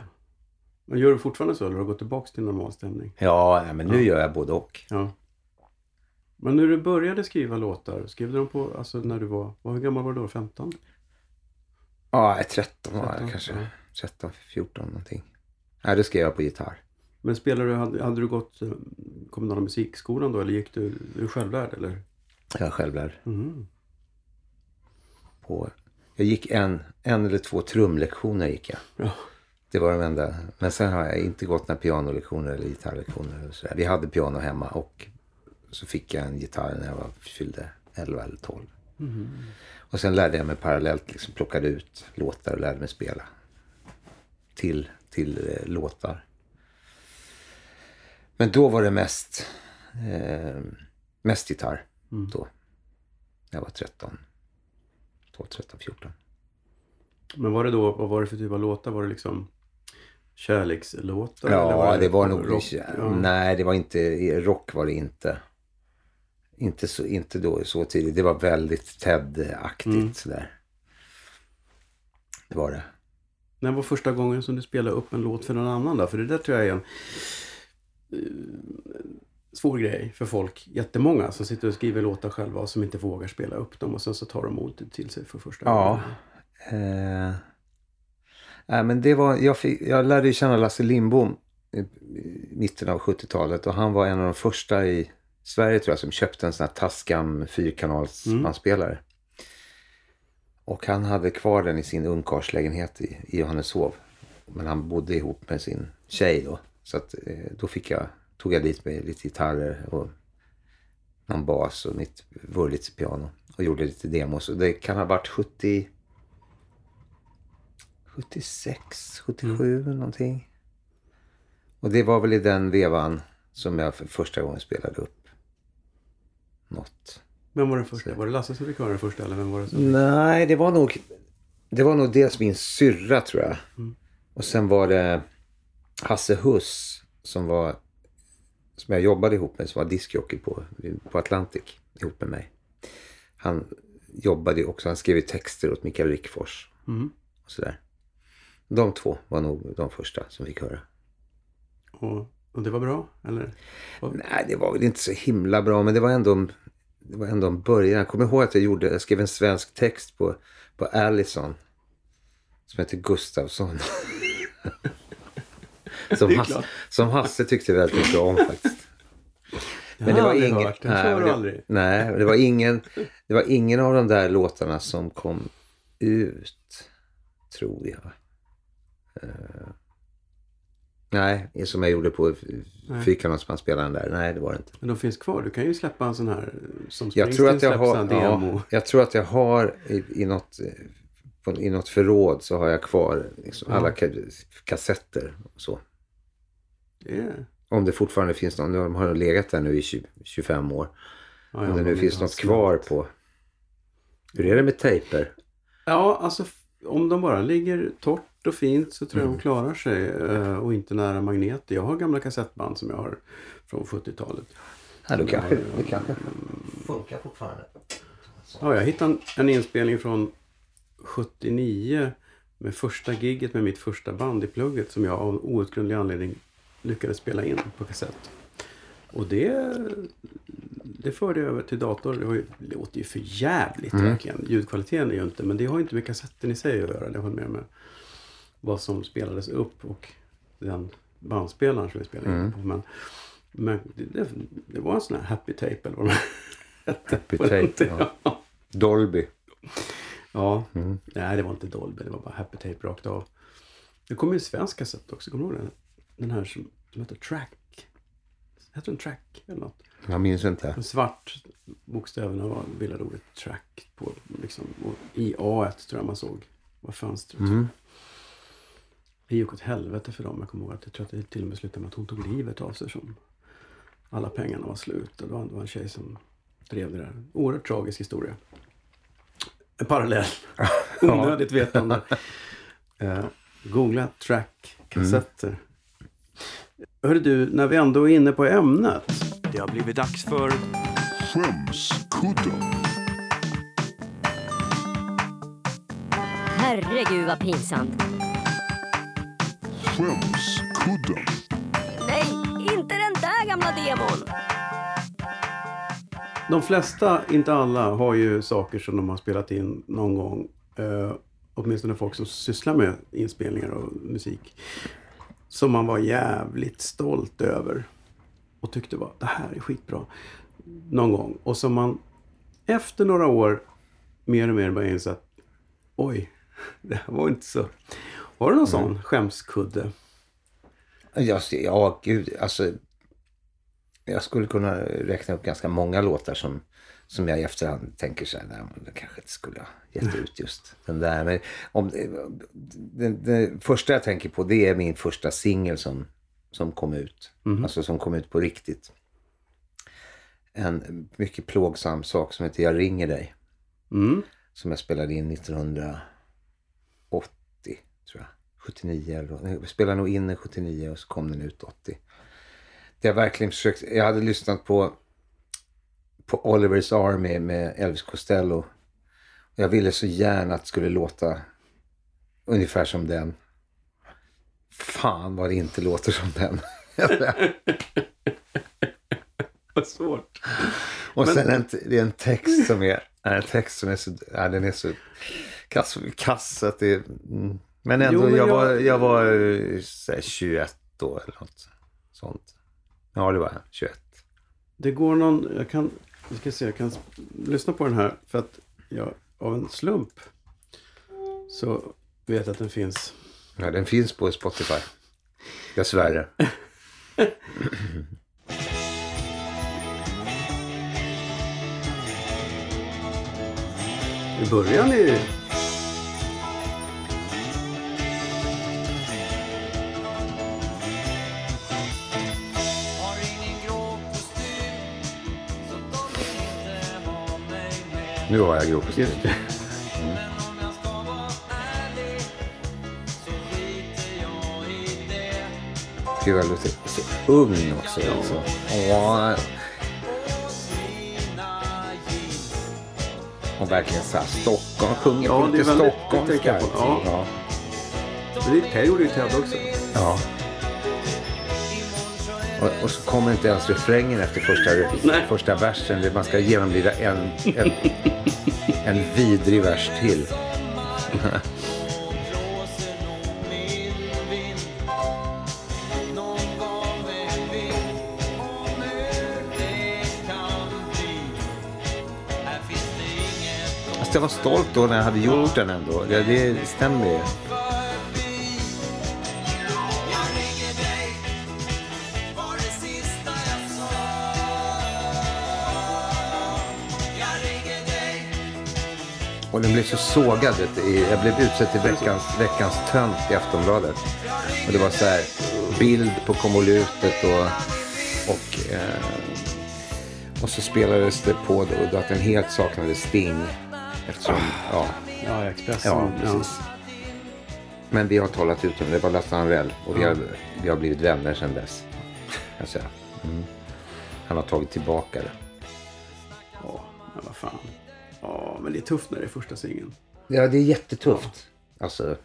Men gör du fortfarande så eller har du gått tillbaka till normal stämning? Ja, men nu gör jag både och. Men när du började skriva låtar, skrev du dem på, alltså när du var, hur gammal var du då? 15? Ja, jag är 13 var 13, jag kanske. Ja. 13, 14 någonting. Nej, det skrev jag på gitarr. Men spelade du, hade, du gått eh, kommunala musikskolan då eller gick du, du är självlärd eller? Jag är självlärd. Mhm. På, jag gick en, en eller två trumlektioner gick jag. Ja. Det var de enda. Men sen har jag inte gått några pianolektioner eller gitarrlektioner. Eller sådär. Vi hade piano hemma och så fick jag en gitarr när jag var, fyllde 11 eller 12. Och sen lärde jag mig parallellt, liksom plockade ut låtar och lärde mig spela. Till, till eh, låtar. Men då var det mest, eh, mest gitarr. Mm. Då. Jag var 13. 12, 13, 14. Men var det då, vad var det för typ av låtar? Var det liksom kärlekslåtar? Ja, eller det var nog... rock? Ja. Nej, det var inte... Rock var det inte. Inte, så, inte då så tidigt. Det var väldigt Ted-aktigt Mm. sådär. Det var det. När var första gången som du spelade upp en låt för någon annan då? För det där tror jag är en eh, svår grej för folk. Jättemånga som sitter och skriver låtar själva och som inte vågar spela upp dem och sen så tar de emot det till sig för första Ja. gången. Eh, nej, men det var, jag, fick, jag lärde känna Lasse Lindbom i, mitten av 70-talet och han var en av de första i Sverige tror jag som köpte en sån här Tascam fyrkanalsbandspelare. Och han hade kvar den i sin ungkarlslägenhet i, i Johanneshov. Men han bodde ihop med sin tjej då. Så att, eh, då fick jag, tog jag dit med lite gitarrer och någon bas och mitt Wurlitzer-piano. Och gjorde lite demos. Och det kan ha varit 70... 76, 77 någonting. Och det var väl i den vevan som jag för första gången spelade upp något. Vem var den första? Var det Lasse som fick höra den första eller vem var det som... Nej, det var nog... Det var nog dels min syrra tror jag. Och sen var det Hasse Huss som var... Som jag jobbade ihop med, som var diskjockey på, på Atlantic ihop med mig. Han jobbade ju också, han skrev ju texter åt Mikael Rickfors. Mm. Och sådär. De två var nog de första som fick höra. Och, och det var bra? Eller? Nej, det var väl inte så himla bra, men det var ändå, det var ändå en början. Jag kommer ihåg att jag, gjorde, jag skrev en svensk text på, på Allison. Som heter Gustavsson. som, Hasse, som Hasse tyckte väldigt mycket om faktiskt. Men det var ingen, hört. Den du det, aldrig. nej, det var ingen, det var ingen av de där låtarna som kom ut, tror jag. Nej, som jag gjorde på Nej. fyrkanalsbandspelaren där. Nej, det var det inte. Men de finns kvar. Du kan ju släppa en sån här som Jag tror, att jag har, en demo. ja, jag tror att jag har i, i, något, eh, på, i något förråd så har jag kvar liksom Ja. alla ka- kassetter. Och så. Är... Om det fortfarande finns någon. De har legat där nu i 20, 25 år. Ja, Om det nu finns något var kvar på. Hur är det med tejper? Ja, alltså om de bara ligger torrt och fint så tror jag Mm. de klarar sig eh, och inte nära magneter. Jag har gamla kassettband som jag har från 70-talet. Ja, då kanske, det kanske funkar fortfarande. Ja, jag hittade en, en inspelning från 79 med första gigget med mitt första band i plugget som jag av outgrundlig anledning lyckades spela in på kassett. Och det, det förde jag över till dator. Det, ju, det låter ju för jävligt Mm. verkligen. Ljudkvaliteten är ju inte, men det har ju inte med kassetten i sig att göra. Det har mer med vad som spelades upp och den bandspelaren som vi spelade in Mm. på. Men, men det, det, var en sån här happy tape eller vad de hette. Happy tape, ja. Dolby. Ja, Mm. nej det var inte Dolby, det var bara Happy Tape rakt av. Det kom ju en svensk kassett också, kommer du ihåg den? Den här som, som heter Track. Heter den Track eller något? Jag minns inte. En svart bokstäverna var bildade ordet Track på liksom. Och i A tror jag man såg. Vad fönstret. Mm. Det gick åt helvete för dem. Jag kommer ihåg att jag tror att det till och med slutade med att hon tog livet av sig som alla pengarna var slut. Och det var, var en tjej som drev det där. Oerhört tragisk historia. En parallell. Onödigt vetande. Eh, googla track kassetter. Hörru du, när vi ändå är inne på ämnet. Det har blivit dags för Skämskudden. Herregud vad pinsamt. Skämskudden. Nej, inte den där gamla demon. De flesta, inte alla, har ju saker som de har spelat in någon gång. Eh, åtminstone folk som sysslar med inspelningar och musik. Som man var jävligt stolt över. Och tyckte var, det här är skitbra. Någon gång. Och som man efter några år mer och mer börjar inse att oj, det här var inte så. Har du någon sån skämskudde? Ja, ja, gud. Alltså, jag skulle kunna räkna upp ganska många låtar som, Som jag i efterhand tänker så här, nej, det kanske inte skulle ha gett ut just den där. Men om, det, det första jag tänker på det är min första singel som, som kom ut. Alltså som kom ut på riktigt. En mycket plågsam sak som heter Jag ringer dig. Mm. Som jag spelade in 1980, tror jag. 79 eller. Jag spelade nog in den 79 och så kom den ut 80. Det jag verkligen försökt. Jag hade lyssnat på, på Oliver's Army med Elvis Costello. Jag ville så gärna att det skulle låta ungefär som den. Fan vad det inte låter som den. Vad svårt. Och Men- sen en, det är en text som är, en text som är så, ja, den är så kass, kass att det mm. Men ändå, Jo, jag, var, jag var eh, här, 21 då eller något sånt. Ja, det var jag. 21. Det går någon, jag kan, vi ska se, jag kan lyssna på den här för att jag av en slump så vet jag att den finns. Ja, den finns på Spotify. Dessvärre. I början är Nu har jag grov det Gud, jag låter så ung också. Alltså. Åh, och verkligen så här, Stockholm. Sjunger Ja, är lite stockholmska. Ja. Ja. Men det ju Ted också. ja. Och, och så kommer inte ens refrängen efter första, Nej. första versen. Man ska genomlida en, en, en vidrig vers till. jag var stolt då när jag hade gjort den ändå. Det, det stämmer ju. Den blev så sågad. Jag blev utsedd till veckans, veckans tönt i Aftonbladet. Och det var så här bild på konvolutet och, och, eh, och så spelades det på då, att den helt saknade Sting. Eftersom, ja, Ja, Expressen. ja, precis. Men vi har talat ut om det. Det var Lasse Anrell och vi har, vi har blivit vänner sedan dess. säga. Mm. Han har tagit tillbaka det. Ja, men vad fan. Ja, men det är tufft när det är första singeln. Ja, det är jättetufft. Alltså,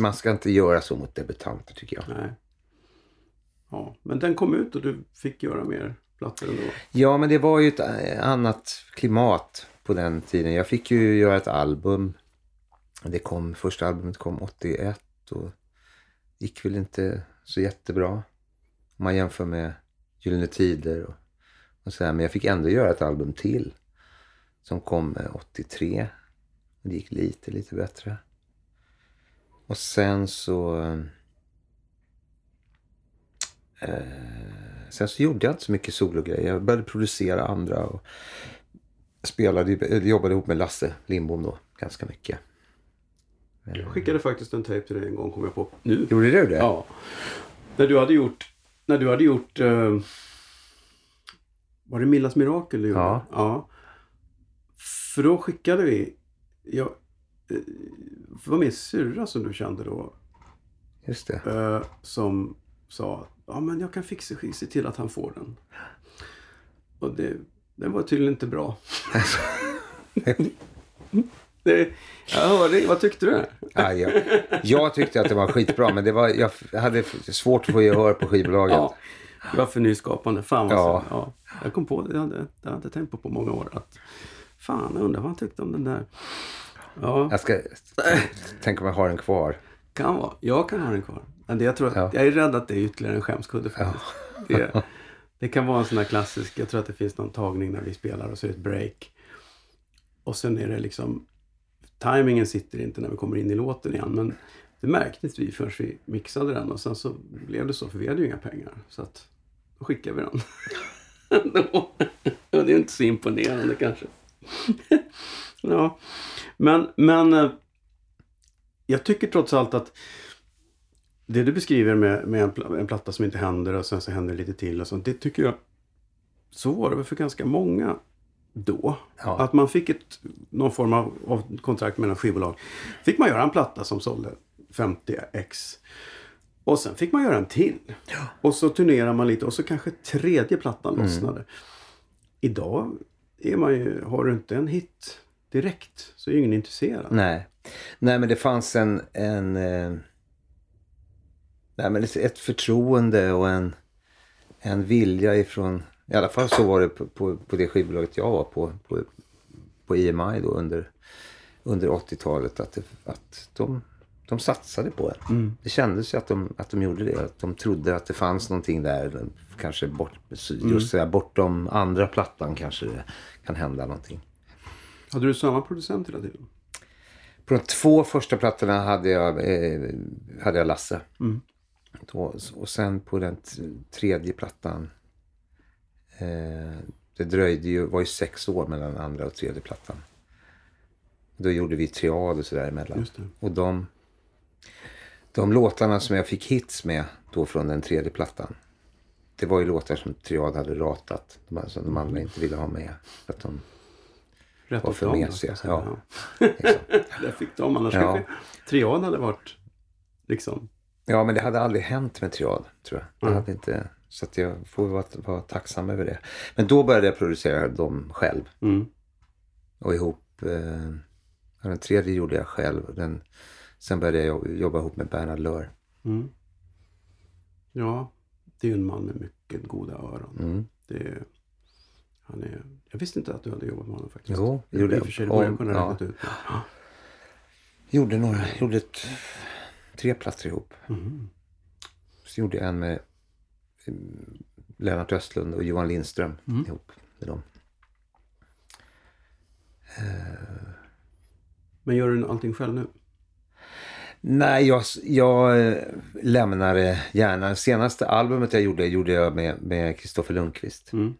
man ska inte göra så mot debutanter tycker jag. Nej. Ja, men den kom ut och du fick göra mer plattor ändå. Ja, men det var ju ett eh, annat klimat på den tiden. Jag fick ju göra ett album. Det kom, första albumet kom 81 och gick väl inte så jättebra. Om man jämför med Gyllene Tider och, och så här. Men jag fick ändå göra ett album till. Som kom eh, 83. Och det gick lite, lite bättre. Och sen så... Eh, sen så gjorde jag inte så mycket sologrejer. Jag började producera andra och spelade, jobbade ihop med Lasse Lindbom då ganska mycket. Jag skickade faktiskt en tejp till dig en gång, kom jag på nu. Gjorde du det? Ja. När du hade gjort... När du hade gjort... Eh, var det Millas Mirakel du gjorde? Ja. ja. För då skickade vi... Jag, eh, det var min syrra som du kände då. Just det. Eh, som sa ja men jag kan fixa se till att han får den. Och det, den var tydligen inte bra. det, jag hörde, vad tyckte du? Ja, jag, tyckte att det var skitbra men det var, jag hade svårt att få gehör på skivbolaget. Ja, det var för nyskapande. Fan vad Ja. ja. ja. Jag kom på det, det hade jag inte tänkt på på många år. Att, fan, jag undrar vad han tyckte om den där. Ja, Jag ska tänka om jag har den kvar. kan vara. Jag kan ha den kvar. Men det, jag, tror att, Ja. jag är rädd att det är ytterligare en skämskudde faktiskt. Det, det kan vara en sån här klassisk, jag tror att det finns någon tagning när vi spelar och så är det ett break. Och sen är det liksom, timingen sitter inte när vi kommer in i låten igen. Men det märkte inte vi förrän vi mixade den och sen så blev det så, för vi hade ju inga pengar. Så att då skickade vi den. Det är inte så imponerande kanske. ja. Men, men eh, jag tycker trots allt att det du beskriver med, med en, en platta som inte händer och sen så händer lite till och sånt. Det tycker jag, så var det väl för ganska många då. Ja. Att man fick ett, någon form av, av kontrakt med en skivbolag. Fick man göra en platta som sålde 50x. Och sen fick man göra en till. Och så turnerar man lite och så kanske tredje plattan Mm. lossnade. Idag är man ju, har du inte en hit direkt så är ju ingen intresserad. Nej. Nej, men det fanns en... en eh, nej, men ett- förtroende och en, en vilja ifrån... I alla fall så var det på, på, på det skivbolaget jag var på, på, på EMI då under, under 80-talet. Att, det, att de, de satsade på en. Mm. Det kändes ju att de, att de gjorde det. Att de trodde att det fanns någonting där. Kanske bort, just Mm. bortom andra plattan kanske det kan hända någonting. Hade du samma producent hela tiden? På de två första plattorna hade jag, eh, hade jag Lasse. Mm. Då, och sen på den tredje plattan. Eh, det dröjde ju, var ju sex år mellan andra och tredje plattan. Då gjorde vi triad och sådär emellan. Och de, de låtarna som jag fick hits med då från den tredje plattan. Det var ju låtar som triad hade ratat. Som de andra inte ville ha med. För att de, Rätt Var för mesiga, ja. liksom. Där fick de, annars Ja. kanske triad hade varit liksom... Ja, men det hade aldrig hänt med triad, tror jag. Det Mm. hade inte, så att jag får vara, vara tacksam över det. Men då började jag producera dem själv. Mm. Och ihop, eh, ja, den tredje gjorde jag själv. Den, sen började jag jobba, ihop med Bernhard Löhr. Mm. Ja, det är en man med mycket goda öron. Mm. Det är, han är, jag visste inte att du hade jobbat med honom faktiskt. Jo, det gjorde I jag. och för sig, det borde jag kunna ja. ut. Ja. Gjorde några, gjorde ett, tre plattor ihop. Mm. Så gjorde jag en med eh, Lennart Östlund och Johan Lindström Mm. ihop med dem. Men gör du allting själv nu? Nej, jag, jag eh, lämnar det gärna. Senaste albumet jag gjorde, gjorde jag med med Kristoffer Lundqvist. Mm.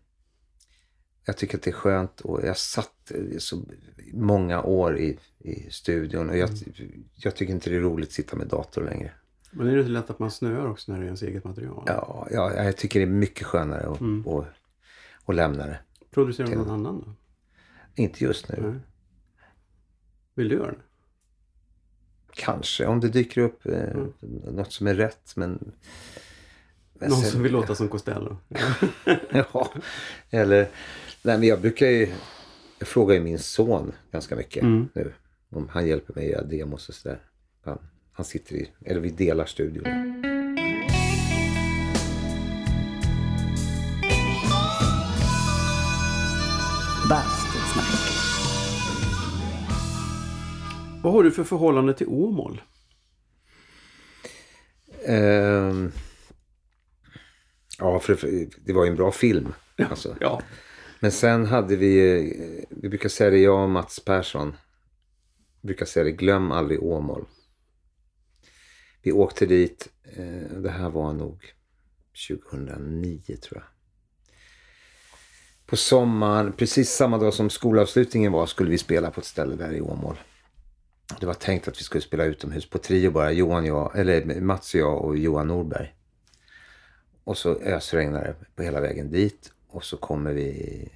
Jag tycker att det är skönt och jag satt eh, så många år i, i studion och jag, jag tycker inte det är roligt att sitta med dator längre. Men är det inte lätt att man snöar också när det är ens eget material? Ja, ja, jag tycker det är mycket skönare att, Mm. att, att lämna det. Producerar du någon annan då? Inte just nu. Nej. Vill du göra det? Kanske om det dyker upp eh, något som är rätt. Men, men Någon sen- som vill låta som Costello? ja, eller... Nej, men jag brukar ju... Jag frågar ju min son ganska mycket Mm. nu. Om han hjälper mig att göra demos och sådär. Han, han sitter i... Eller vi delar studion. Bastusnack. Vad har du för förhållande till Åmål? Ehm, ja, för, det var ju en bra film. Alltså. Ja. Men sen hade vi... Vi brukar säga det, jag och Mats Persson. Vi brukar säga det, glöm aldrig Åmål. Vi åkte dit. eh, Det här var nog 2009 tror jag. På sommaren, precis samma dag som skolavslutningen var, skulle vi spela på ett ställe där i Åmål. Det var tänkt att vi skulle spela utomhus på trio bara. Johan, jag, eller Mats och jag och Johan Norberg. Och så ösregnar det på hela vägen dit. Och så kommer vi,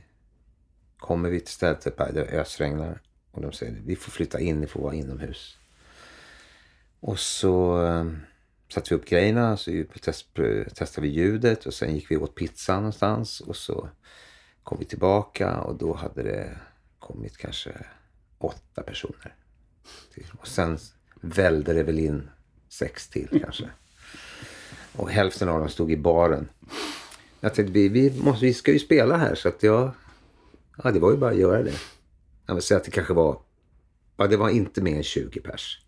kommer vi till stället där det ösregnar. Och de säger vi får flytta in, ni får vara inomhus. Och så eh, satte vi upp grejerna, så test, testade vi ljudet och sen gick vi åt pizza någonstans. Och så kom vi tillbaka och då hade det kommit kanske åtta personer till. Och sen välde det väl in sex till kanske. Och hälften av dem stod i baren. Jag tänkte, vi, vi, måste, vi ska ju spela här så att jag... Ja, det var ju bara att göra det. Jag vill säga att det kanske var... Ja, det var inte mer än 20 pers.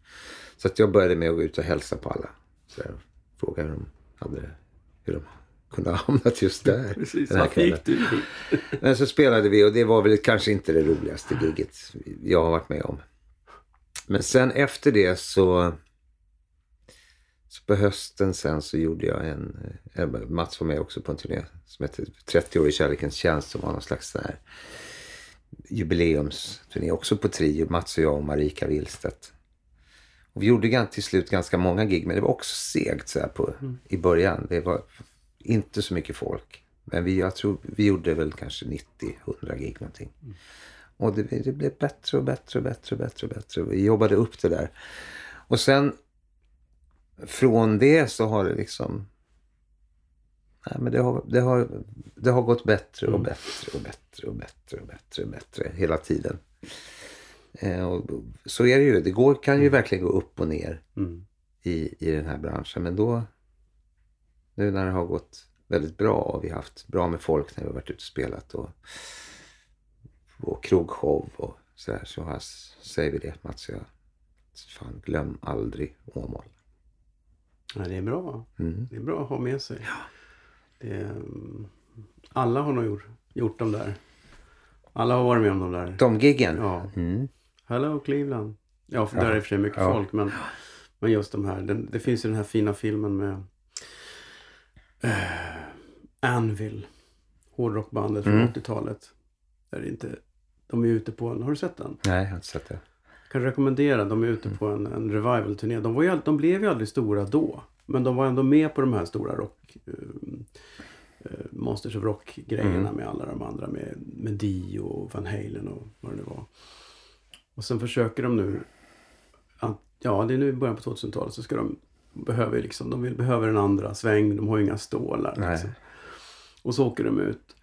Så att jag började med att gå ut och hälsa på alla. Så där, fråga hur de hade det. Hur de kunde ha hamnat just där. Precis, den här kvällen. Men så spelade vi och det var väl kanske inte det roligaste giget jag har varit med om. Men sen efter det så, Så på hösten sen så gjorde jag en, eh, Mats var med också på en turné som hette 30 år i kärlekens tjänst som var någon slags sån här jubileumsturné. Också på trio, Mats och jag och Marika Willstedt. Och vi gjorde till slut ganska många gig men det var också segt så på, i början. Det var inte så mycket folk. Men vi, jag tror vi gjorde väl kanske 90-100 gig någonting. Och det, det blev bättre och bättre och bättre och bättre och bättre. Vi jobbade upp det där. Och sen från det så har det liksom... Nej, men det, har, det, har, det har gått bättre och bättre och bättre och bättre och bättre och bättre hela tiden. Eh, och så är det ju. Det går, kan ju verkligen gå upp och ner Mm. i, i den här branschen. Men då, nu när det har gått väldigt bra och vi har haft bra med folk när vi har varit ute och spelat och, och krogshow och sådär så har, säger vi det Mats jag. Fan, glöm aldrig Åmål. Ja, det är bra. Mm. Det är bra att ha med sig. Det är, mm, alla har nog gjort, gjort de där. Alla har varit med om de där. De giggen? Ja. Mm. Hello Cleveland. Ja, för där är i och för sig mycket Ja. folk. Men, men just de här. Den, det finns ju den här fina filmen med eh, Anvil. Hårdrockbandet från Mm. 80-talet. Där det inte, de är ute på en, har du sett den? Nej, jag har inte sett det. kan rekommendera. De är ute Mm. på en, en revival-turné. De, var ju, ald- de blev ju aldrig stora då. Men de var ändå med på de här stora rock... Uh, uh, Monsters of Rock-grejerna Mm. med alla de andra. Med, med Dio och Van Halen och vad det nu var. Och sen försöker de nu... Ja, det är nu i början på 2000-talet så ska de... Behöver liksom, de vill, behöver en andra sväng. De har ju inga stålar. Liksom. Och så åker de ut.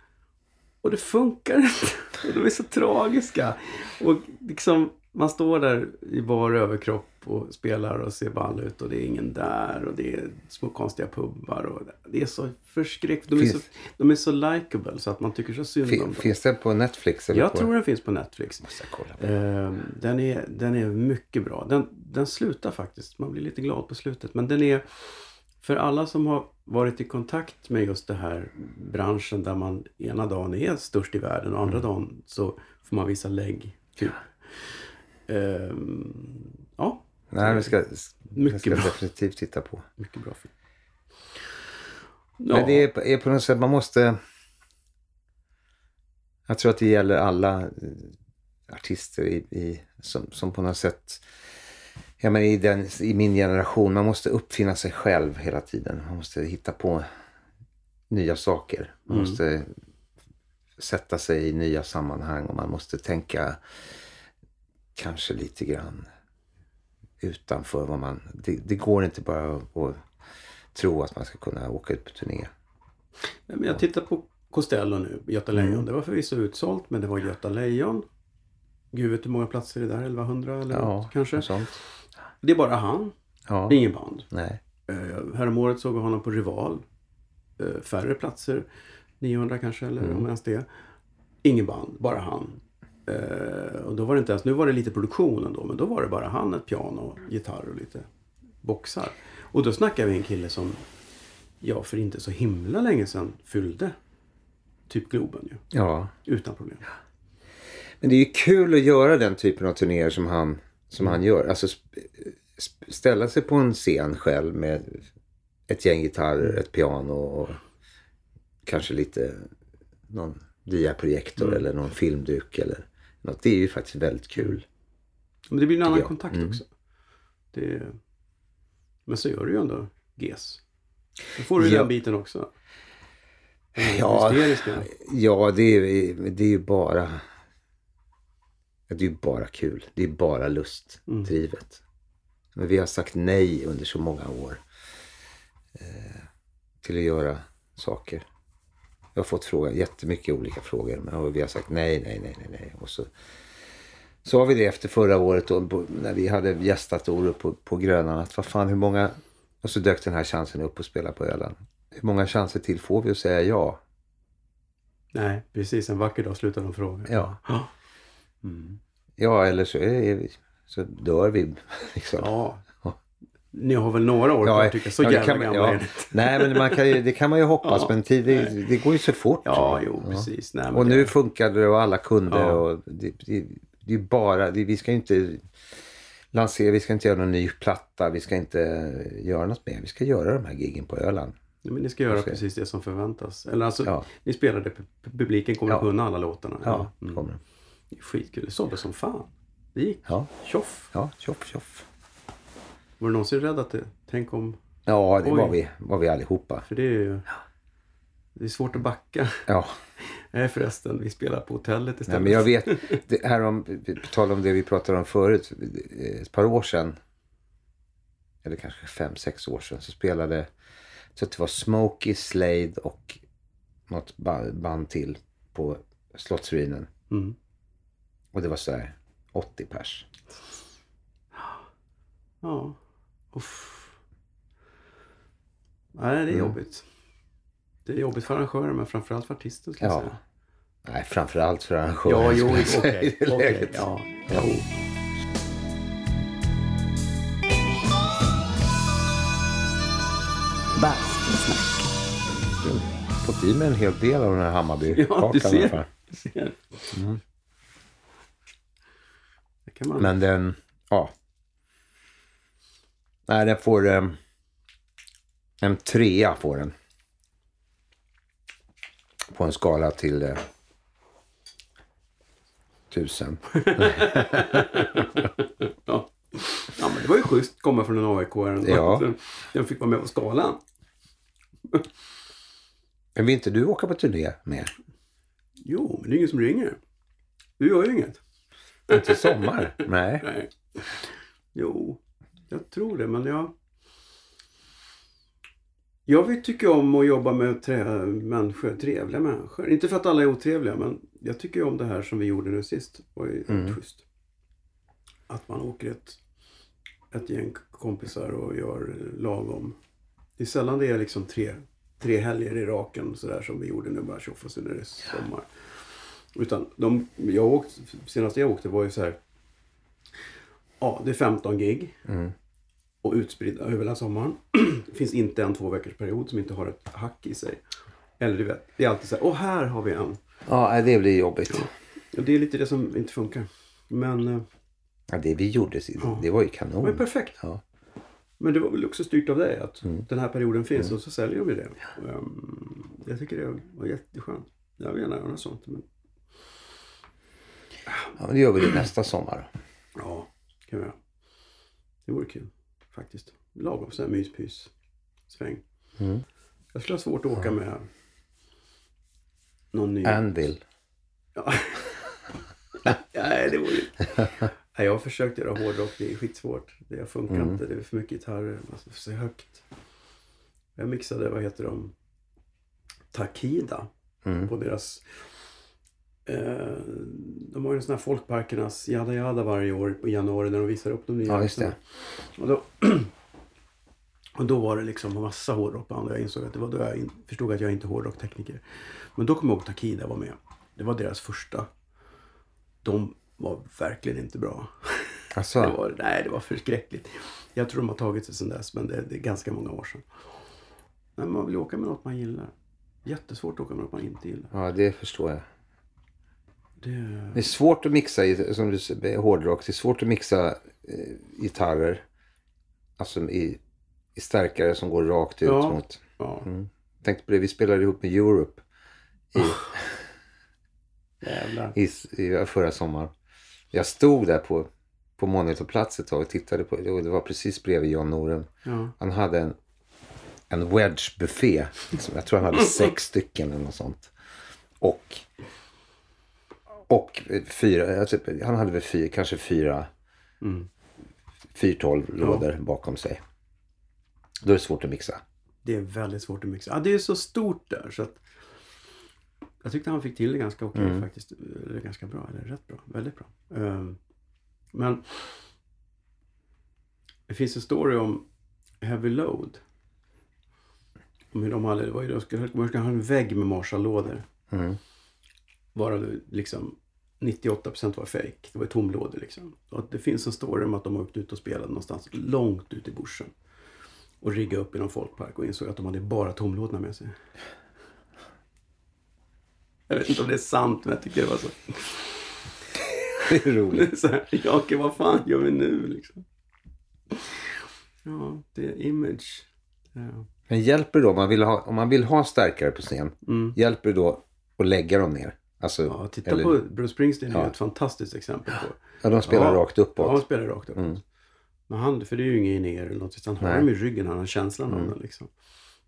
Och det funkar inte. Och de är så tragiska. Och liksom, man står där i bar överkropp och spelar och ser ball ut och det är ingen där och det är små konstiga pubbar och det är så förskräckligt. De är så, de är så likable så att man tycker så synd om dem. finns det på Netflix? Eller Jag på... tror den finns på Netflix. Måste kolla på. Eh, den, är, den är mycket bra. Den, den slutar faktiskt. Man blir lite glad på slutet. Men den är för alla som har varit i kontakt med just det här branschen där man ena dagen är störst i världen och andra Mm. dagen så får man visa lägg. Typ. Ehm, ja, Nej, vi ska, Mycket ska bra. definitivt titta på. mycket bra film. Ja, Men det är, är på något sätt, man måste... Jag tror att det gäller alla eh, artister i, i, som, som på något sätt... Ja, men i, den, I min generation, man måste uppfinna sig själv hela tiden. Man måste hitta på nya saker. Man Mm. måste sätta sig i nya sammanhang och man måste tänka kanske lite grann utanför vad man... Det, det går inte bara att, att tro att man ska kunna åka ut på turné. Men jag tittar på Costello nu, Göta Lejon. Mm. Det var förvisso utsålt men det var Göta Lejon. Gud vet hur många platser är det där? 1100 eller Ja, något, kanske? sånt. Det är bara han. Ja, Det är ingen band. nej. Uh, häromåret såg vi honom på Rival. Eh, färre platser. 900 kanske eller Mm. om ens det. Ingen band, bara han. Eh, och då var det inte ens, nu var det lite produktion ändå, men då var det bara han, ett piano, gitarr och lite boxar. Och då snackar vi en kille som, ja för inte så himla länge sedan fyllde typ Globen ju. Ja. Utan problem. Men det är ju kul att göra den typen av turnéer som han, som han gör. Alltså ställa sig på en scen själv med ett gäng gitarrer, ett piano och kanske lite någon diaprojektor eller någon filmduk eller något. Det är ju faktiskt väldigt kul. Men det blir en annan jag. kontakt Mm. också. Det, men så gör du ju ändå GES. Då får du ju Ja. den biten också. Den Ja. Ja, det är, det är ju bara... Det är ju bara kul. Det är bara lustdrivet. Men vi har sagt nej under så många år eh, till att göra saker. Jag har fått fråga, jättemycket olika frågor men vi har sagt nej, nej, nej, nej, nej. Och så sa vi det efter förra året då, när vi hade gästat Orup på, på Grönan. Att vad fan, hur många... Och så dök den här chansen upp att spela på Öland. Hur många chanser till får vi att säga ja? Nej, precis. En vacker dag slutar de fråga. Ja. Ja. Mm. Ja, eller så, är vi, så dör vi. Liksom. ja. Ni har väl några år kvar tycker. Så det jävla kan gamla ja. Nej, men man kan ju, det kan man ju hoppas. Ja, men tid, det, det går ju så fort. Ja, jo, precis. Nej, Och det- nu funkade det och alla kunde. Ja. Och det, det, det är bara, det, vi ska ju inte lansera, vi ska inte göra någon ny platta, vi ska inte göra något mer. Vi ska göra de här giggen på Öland. Nej, Men ni ska göra Okej. precis det som förväntas. Eller alltså, Ja. ni spelade, pu- publiken kommer Ja. kunna alla låtarna. Ja, Mm. kommer. Det är Skitkul. Det sålde som fan. Det gick. Ja, Tjoff. ja, tjoff, tjoff. Var du någonsin rädd att det... Tänk om... Ja, det Oj. var vi, var vi allihopa. För det är ju... Det är svårt att backa. Ja, Nej förresten, vi spelar på hotellet nej, istället. men jag vet, det här om, på tal om det vi pratade om förut, ett par år sedan, eller kanske fem, sex år sedan, så spelade, så att det var Smokey, Slade och något ba- band till på Slottsruinen. Mm. Och det var så här 80 pers. Ja. Uff. Nej, det är Mm. jobbigt. Det är jobbigt för arrangören men framförallt för artisten jag Ja. säga. Nej, framförallt för arrangören. Ja, jo, skulle jag okej. okej, läget. ja. Ja. Bastusnack. Fått i mig en hel del av den här Hammarby-kakan. Ja, du ser. fall. Du ser. Det kan man... Men den, ja. Nej, den får eh, en trea får den. På en skala till eh, tusen. Ja. ja, men det var ju schysst att komma från en aik Ja. Den fick vara med på skalan. Men vill inte du åka på turné mer? Jo, men det är ingen som ringer. Du gör ju inget. Inte sommar? Nej. Nej. Jo, jag tror det, men jag... Jag vill tycka om att jobba med trä... människor, trevliga människor. Inte för att alla är otrevliga, men jag tycker om det här som vi gjorde nu sist. Det var ju Mm. schysst. Att man åker ett, ett gäng kompisar och gör lagom. Det är sällan det är liksom tre, tre helger i raken sådär som vi gjorde nu bara tjoff och så när det är sommar. Utan de, jag åkt, senast jag åkte var ju så här. Ja, det är 15 gig. Mm. Och utspridda över hela sommaren. det finns inte en två veckors period som inte har ett hack i sig. Eller du vet, det är alltid så här. Åh, här har vi en. Ja, det blir jobbigt. Och det är lite det som inte funkar. Men eh, Ja, det vi gjorde, Ja. det var ju det kanon. var ju perfekt. Ja. Men det var väl också styrt av dig att Mm. den här perioden finns och så säljer vi det. Um, jag tycker det var jätteskönt. Jag vill gärna göra något sånt. Men Ja, men det gör vi det nästa sommar. ja, kan vi göra. Det vore kul faktiskt. Lagom sån här myspys sväng. Mm. Jag skulle ha svårt att åka med någon ny. Anvil. Ja. Nej, det vore Nej, jag har försökt göra hårdrock. Det är skitsvårt. Det funkar Mm. inte. Det är för mycket gitarrer. Alltså, för så högt. Jag mixade, vad heter de? Takida. Mm. På deras... Eh, de har ju en sån här Folkparkernas Jada Jada varje år på januari när de visar upp de nya. Ja, just det. Och då, och då var det liksom en massa hårdrockband och jag insåg att det var då jag in, förstod att jag inte är hårdrocktekniker. Men då kom jag ihåg Takida var med. Det var deras första. De var verkligen inte bra. Det Alltså, var, nej, det var förskräckligt. Jag tror de har tagit sig sedan dess, men det, det är ganska många år sedan. Men man vill åka med något man gillar. Jättesvårt att åka med något man inte gillar. ja, det förstår jag. Det, Det är svårt att mixa, i- som du säger, hårdrock. Det är svårt att mixa eh, gitarrer. Alltså i, i stärkare som går rakt ut Ja. mot... ja, Mm. Tänkte på det, vi spelade ihop med Europe jävlar. i, i förra sommaren. Jag stod där på, på monitorplats ett tag och tittade på det och det var precis bredvid Jan Norum. Ja. Han hade en, en wedge-buffé. Liksom. Jag tror han hade sex stycken eller något sånt. Och, och fyra, typ, han hade väl fyra, kanske fyra, Mm. fyrtolv lådor bakom sig. Då är det svårt att mixa. Det är väldigt svårt att mixa. Ja, det är så stort där så att jag tyckte han fick till det ganska okej Mm. faktiskt. Eller ganska bra, eller rätt bra. Väldigt bra. Ehm, men det finns en story om Heavy Load. Om hur de hade, det var ju, de skulle, de skulle ha en vägg med Marshall-lådor. Mm. Varav liksom 98% var fake. Det var tomlådor liksom. Och att det finns en story om att de har åkt ut och spelat någonstans långt ut i bushen. Och riggade upp i någon folkpark och insåg att de hade bara tomlådorna med sig. Jag vet inte om det är sant men jag tycker det var så. Det är roligt. så här, ja, okej, vad fan gör vi nu liksom? Ja, det är image. Ja. Men hjälper det då, om man vill ha, om man vill ha stärkare på scen, Mm. hjälper det då att lägga dem ner? Alltså, Ja, titta eller- på Bruce Springsteen är Ja. ett fantastiskt exempel på. Ja, de spelar Ja. rakt uppåt. Ja, han spelar rakt uppåt. Mm. Men han, för det är ju ingen ner eller något, han har Nej. dem i ryggen, han har känslan av Mm. den liksom.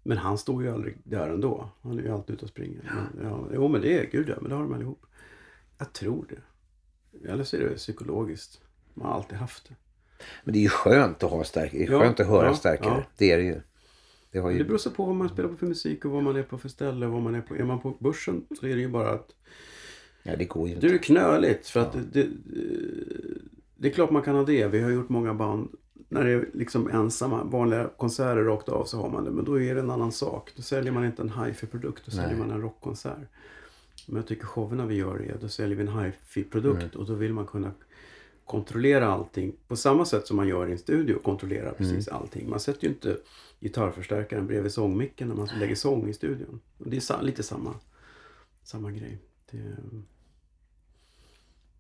Men han står ju aldrig där ändå. Han är ju alltid ute och springer. Men, ja, jo men det är, gud ja, men det har de allihop. Jag tror det. Eller så är det psykologiskt. Man har alltid haft det. Men det är ju skönt att ha stärkare. Det är Ja, skönt att höra ja, stärkare. ja. Det är det ju. Det har ju... det beror så på vad man spelar på för musik och vad man är på för ställe. Vad man är, på. är man på börsen så är det ju bara att Ja, det går ju Det inte. är knöligt för att det, det, det är klart man kan ha det. Vi har gjort många band när det är liksom ensamma, vanliga konserter rakt av så har man det. Men då är det en annan sak. Då säljer man inte en hifi-produkt, då säljer Nej. man en rockkonsert. Men jag tycker showerna vi gör är, då säljer vi en hifi-produkt Mm. och då vill man kunna kontrollera allting på samma sätt som man gör i en studio. Kontrollera precis Mm. allting. Man sätter ju inte gitarrförstärkaren bredvid sångmicken när man lägger sång i studion. Och det är lite samma, samma grej. Det,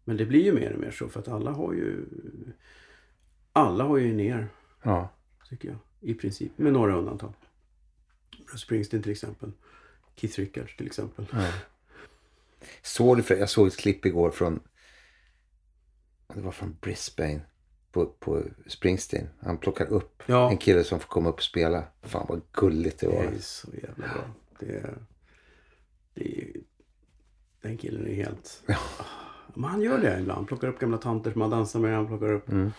men det blir ju mer och mer så för att alla har ju alla har ju ner, Ja. tycker jag. I princip, med några undantag. Bruce Springsteen till exempel. Keith Richards till exempel. ja. Såg du, för, jag såg ett klipp igår från... Det var från Brisbane. På, på Springsteen. Han plockar upp Ja. en kille som får komma upp och spela. Fan vad gulligt det Det var. är så jävla bra. Det är, det är, den killen är helt... Ja. Men han gör det ibland. Plockar upp gamla tanter som han dansar med. Han plockar upp... Mm.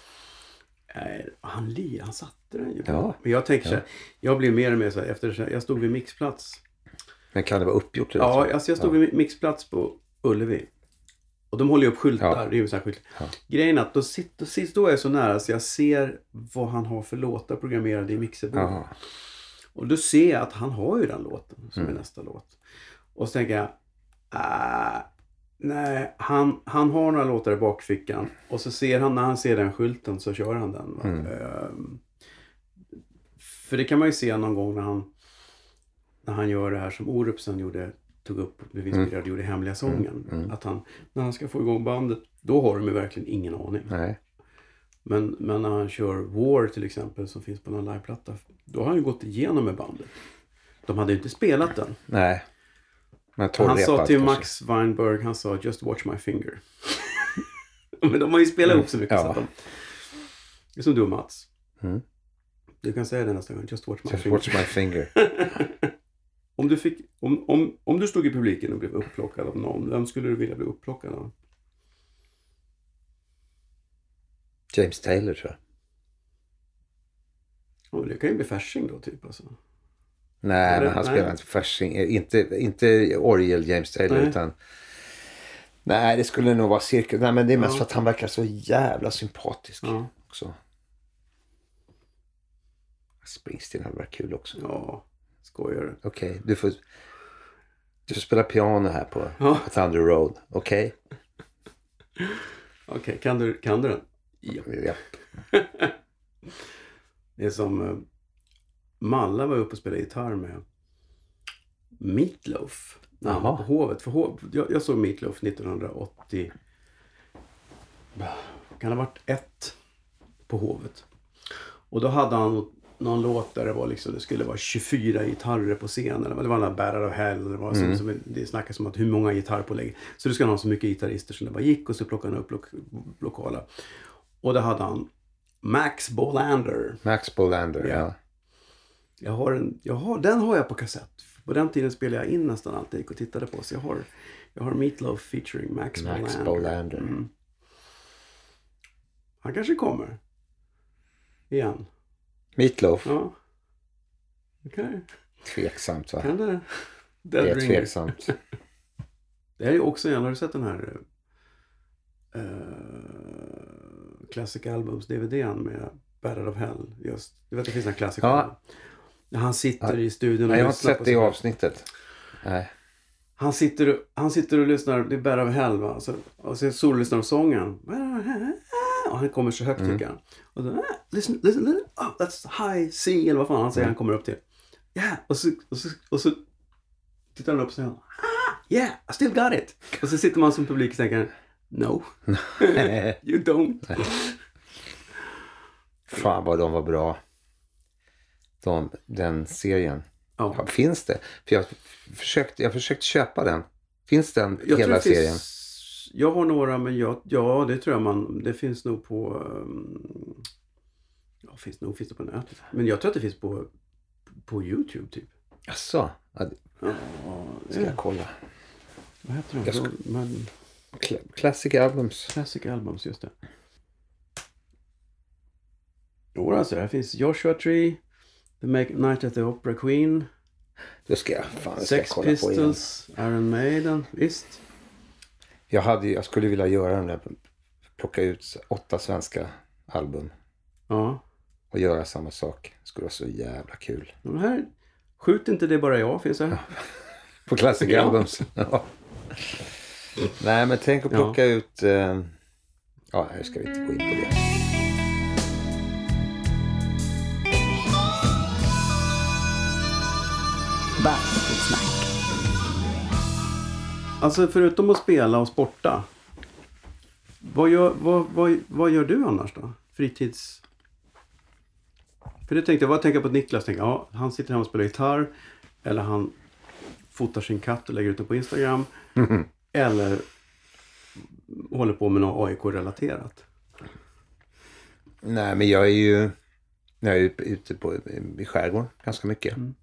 Eh, han lir, han satte den ju. Ja. Men jag tänker så Ja. här, jag blir mer och mer så här, efter så jag stod vid mixplats. Men kan det vara uppgjort? Ja, så? alltså jag stod ja. vid mixplats på Ullevi. Och de håller ju upp skyltar. Ja. Det är ju så här. Ja. Grejen är att då, sitter, sist då är jag så nära så jag ser vad han har för låtar programmerade i mixerbordet. Jaha. Och då ser jag att han har ju den låten som Mm. är nästa låt. Och så tänker jag, äh, nej, han, han har några låtar i bakfickan. Och så ser han, när han ser den skylten så kör han den. Mm. Ehm, för det kan man ju se någon gång när han, när han gör det här som Orup sen gjorde, tog upp och blev inspirerad, gjorde Hemliga sången. mm. Att han, när han ska få igång bandet, då har de ju verkligen ingen aning. Nej. Men, men när han kör War till exempel som finns på någon liveplatta. Då har han ju gått igenom med bandet. De hade ju inte spelat den. Nej. Men Han sa till. Max Weinberg, han sa just watch my finger. men de har ju spelat ihop så mycket så Ja. att de... Det är som du och Mats. Mm. Du kan säga det nästa gång, just watch my Just finger. watch my finger. om, du fick, om, om, om du stod i publiken och blev upplockad av någon, vem skulle du vilja bli upplockad av? James Taylor tror jag. Ja, men det kan ju bli Fasching då typ alltså. Nej, men han nej. spelar inte Fasching. eh, Inte, inte orgel James Taylor Nej. utan... Nej, det skulle nog vara cirkus. Nej, men det är mest Ja. för att han verkar så jävla sympatisk Ja, också. Springsteen hade varit kul också. ja skojar? Okej, du får... Du får spela piano här på Ja. Thunder Road. Okej? Okej, kan, du, kan du den? Ja. Ja. Det är som eh, Malla var uppe och spelade gitarr med Meatloaf. När han var Jaha. på Hovet. För hov, jag, jag såg Meatloaf 1980. Kan det ha varit ett på Hovet. Och då hade han någon låt där det var liksom, det skulle vara 24 gitarrer på scenen. Det var där Battle of Hell. Det, var Mm. som, det snackas om att hur många gitarrpålägg. Så du ska ha så mycket gitarrister som det bara gick och så plockade han upp lo lokala. Och då hade han Max Bolander. Max Bolander, Ja. ja. Jag har en, jag har, den har jag på kassett. På den tiden spelade jag in nästan allt jag gick och tittade på. Så jag har, jag har Meatloaf featuring Max, Max Bolander. Bolander. Mm. Han kanske kommer. Igen. Meatloaf. Ja. Okej. Tveksamt va? Kan det? Det är Dead Ringers. tveksamt. Det är ju också igen, har du sett den här uh, Classic Albums DVDn med Battle of Hell? Just, du vet det finns en Classic Ja. Han sitter Ja. i studion och Nej, jag har inte lyssnar sett det i avsnittet. Nej. Han sitter, han sitter och lyssnar, det är Battle of Hell va? Så, och så sollyssnar på sången. Och han kommer så högt Mm. tycker han. Och så, ah, listen, listen, listen. Oh, that's high C eller vad fan han säger Mm. han kommer upp till. Yeah, och så, och så, och så tittar han upp och säger ah, yeah, I still got it. Och så sitter man som publik och tänker No, you don't. Fan vad de var bra. De, den serien. Ja. Ja, finns det? För jag försökte, jag försökte köpa den. Finns den Jag hela serien? Jag har några men jag, ja det tror jag man, det finns nog på um, Ja finns nog finns det på nätet. Men jag tror att det finns på på Youtube typ. Jaså? Ja, Ja, ska jag kolla. Vad heter Jag de? ska- Men, Cla- Classic Albums. Classic Albums, just det. Jo alltså, här finns Joshua Tree, The Make Night at the Opera Queen, Då ska jag, fan, det ska jag Sex kolla. Pistols, Iron Maiden, visst. Jag, hade, jag skulle vilja göra den där, plocka ut åtta svenska album Ja. och göra samma sak. Det skulle vara så jävla kul. De här, skjut inte det bara jag, finns här. På Classic Ja. Albums. Ja. Nej, men tänk att Ja. plocka ut... Eh, ja, nu ska vi inte gå in på det. Alltså förutom att spela och sporta. Vad gör, vad, vad, vad gör du annars då? Fritids... För det tänkte jag, vad tänker jag på Niklas? Tänkte, ja, han sitter hemma och spelar gitarr. Eller han fotar sin katt och lägger ut den på Instagram. Eller håller på med något AIK-relaterat. Nej, men jag är ju... Jag är ute på, i skärgården ganska mycket. Mm.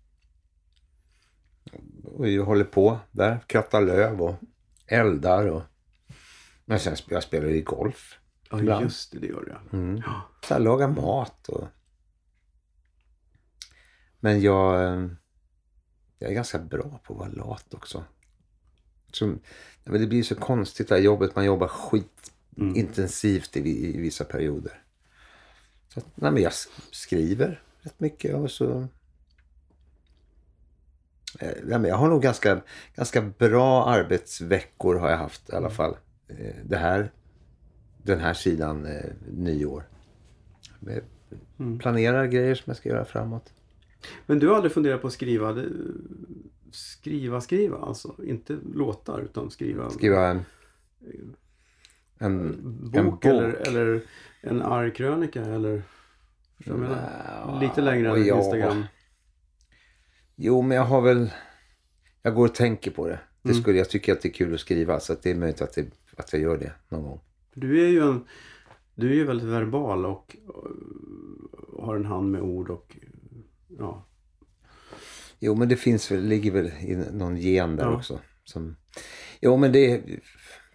Och jag håller på där. Krattar löv och eldar. Och... Men sen jag spelar ju golf. Ja, Ibland. just det, det gör jag. Mm. Så här, laga mat och... Men jag... eh, Jag är ganska bra på att vara lat också. Så, det blir så konstigt det här jobbet. Man jobbar skitintensivt i, i vissa perioder. Så nej, men jag skriver rätt mycket och så... Eh, jag har nog ganska, ganska bra arbetsveckor har jag haft i alla fall. Eh, Det här, den här sidan eh, nyår. Jag Mm. planerar grejer som jag ska göra framåt. Men du har aldrig funderat på att skriva, skriva, skriva alltså? Inte låtar utan skriva, Skriva en, en, bok, en bok. Eller, eller en arg krönika eller? Lite längre än ja. Instagram. Jo, men jag har väl... Jag går och tänker på det. det Mm. skulle, jag tycker att det är kul att skriva så att det är möjligt att, det, att jag gör det någon gång. Du är ju en, du är ju väldigt verbal och, och har en hand med ord och ja. Jo, men det finns väl, ligger väl i någon gen där Ja. också. Som, jo, men det,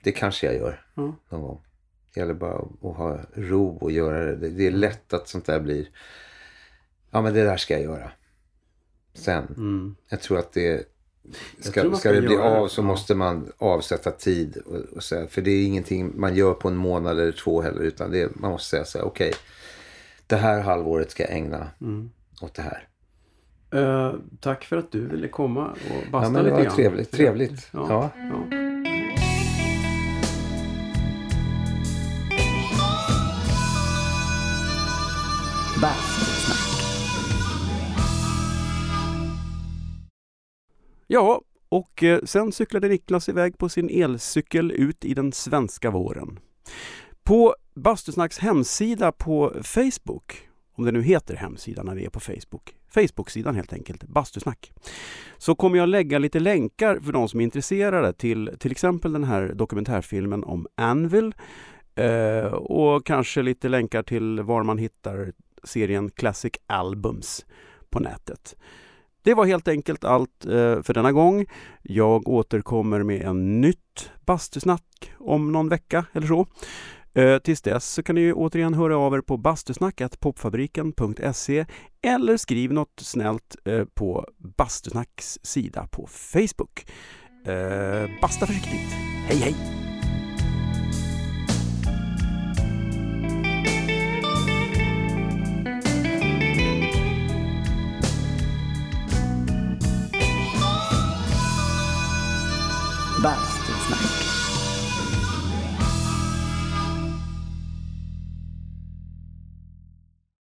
det kanske jag gör Ja. någon gång. Det gäller bara att ha ro och göra det. det. Det är lätt att sånt där blir... Ja, men det där ska jag göra. Sen. Mm. Jag tror att det... Ska, ska det bli det, av så måste man avsätta tid. Och, och säga, för det är ingenting man gör på en månad eller två heller. Utan det, man måste säga så här, okej. det här halvåret ska jag ägna Mm. åt det här. Eh, tack för att du ville komma och basta Ja, men det lite var grann. trevligt. Trevligt. Ja. Ja. ja. Ja, och eh, sen cyklade Niklas iväg på sin elcykel ut i den svenska våren. På Bastusnacks hemsida på Facebook, om det nu heter hemsida när det är på Facebook, Facebook-sidan helt enkelt, Bastusnack, så kommer jag lägga lite länkar för de som är intresserade till till exempel den här dokumentärfilmen om Anvil eh, och kanske lite länkar till var man hittar serien Classic Albums på nätet. Det var helt enkelt allt eh, för denna gång. Jag återkommer med en nytt bastusnack om någon vecka eller så. Eh, tills dess så kan ni ju återigen höra av er på bastusnack.popfabriken.se eller skriv något snällt eh, på Bastusnacks sida på Facebook. Basta försiktigt. Hej hej!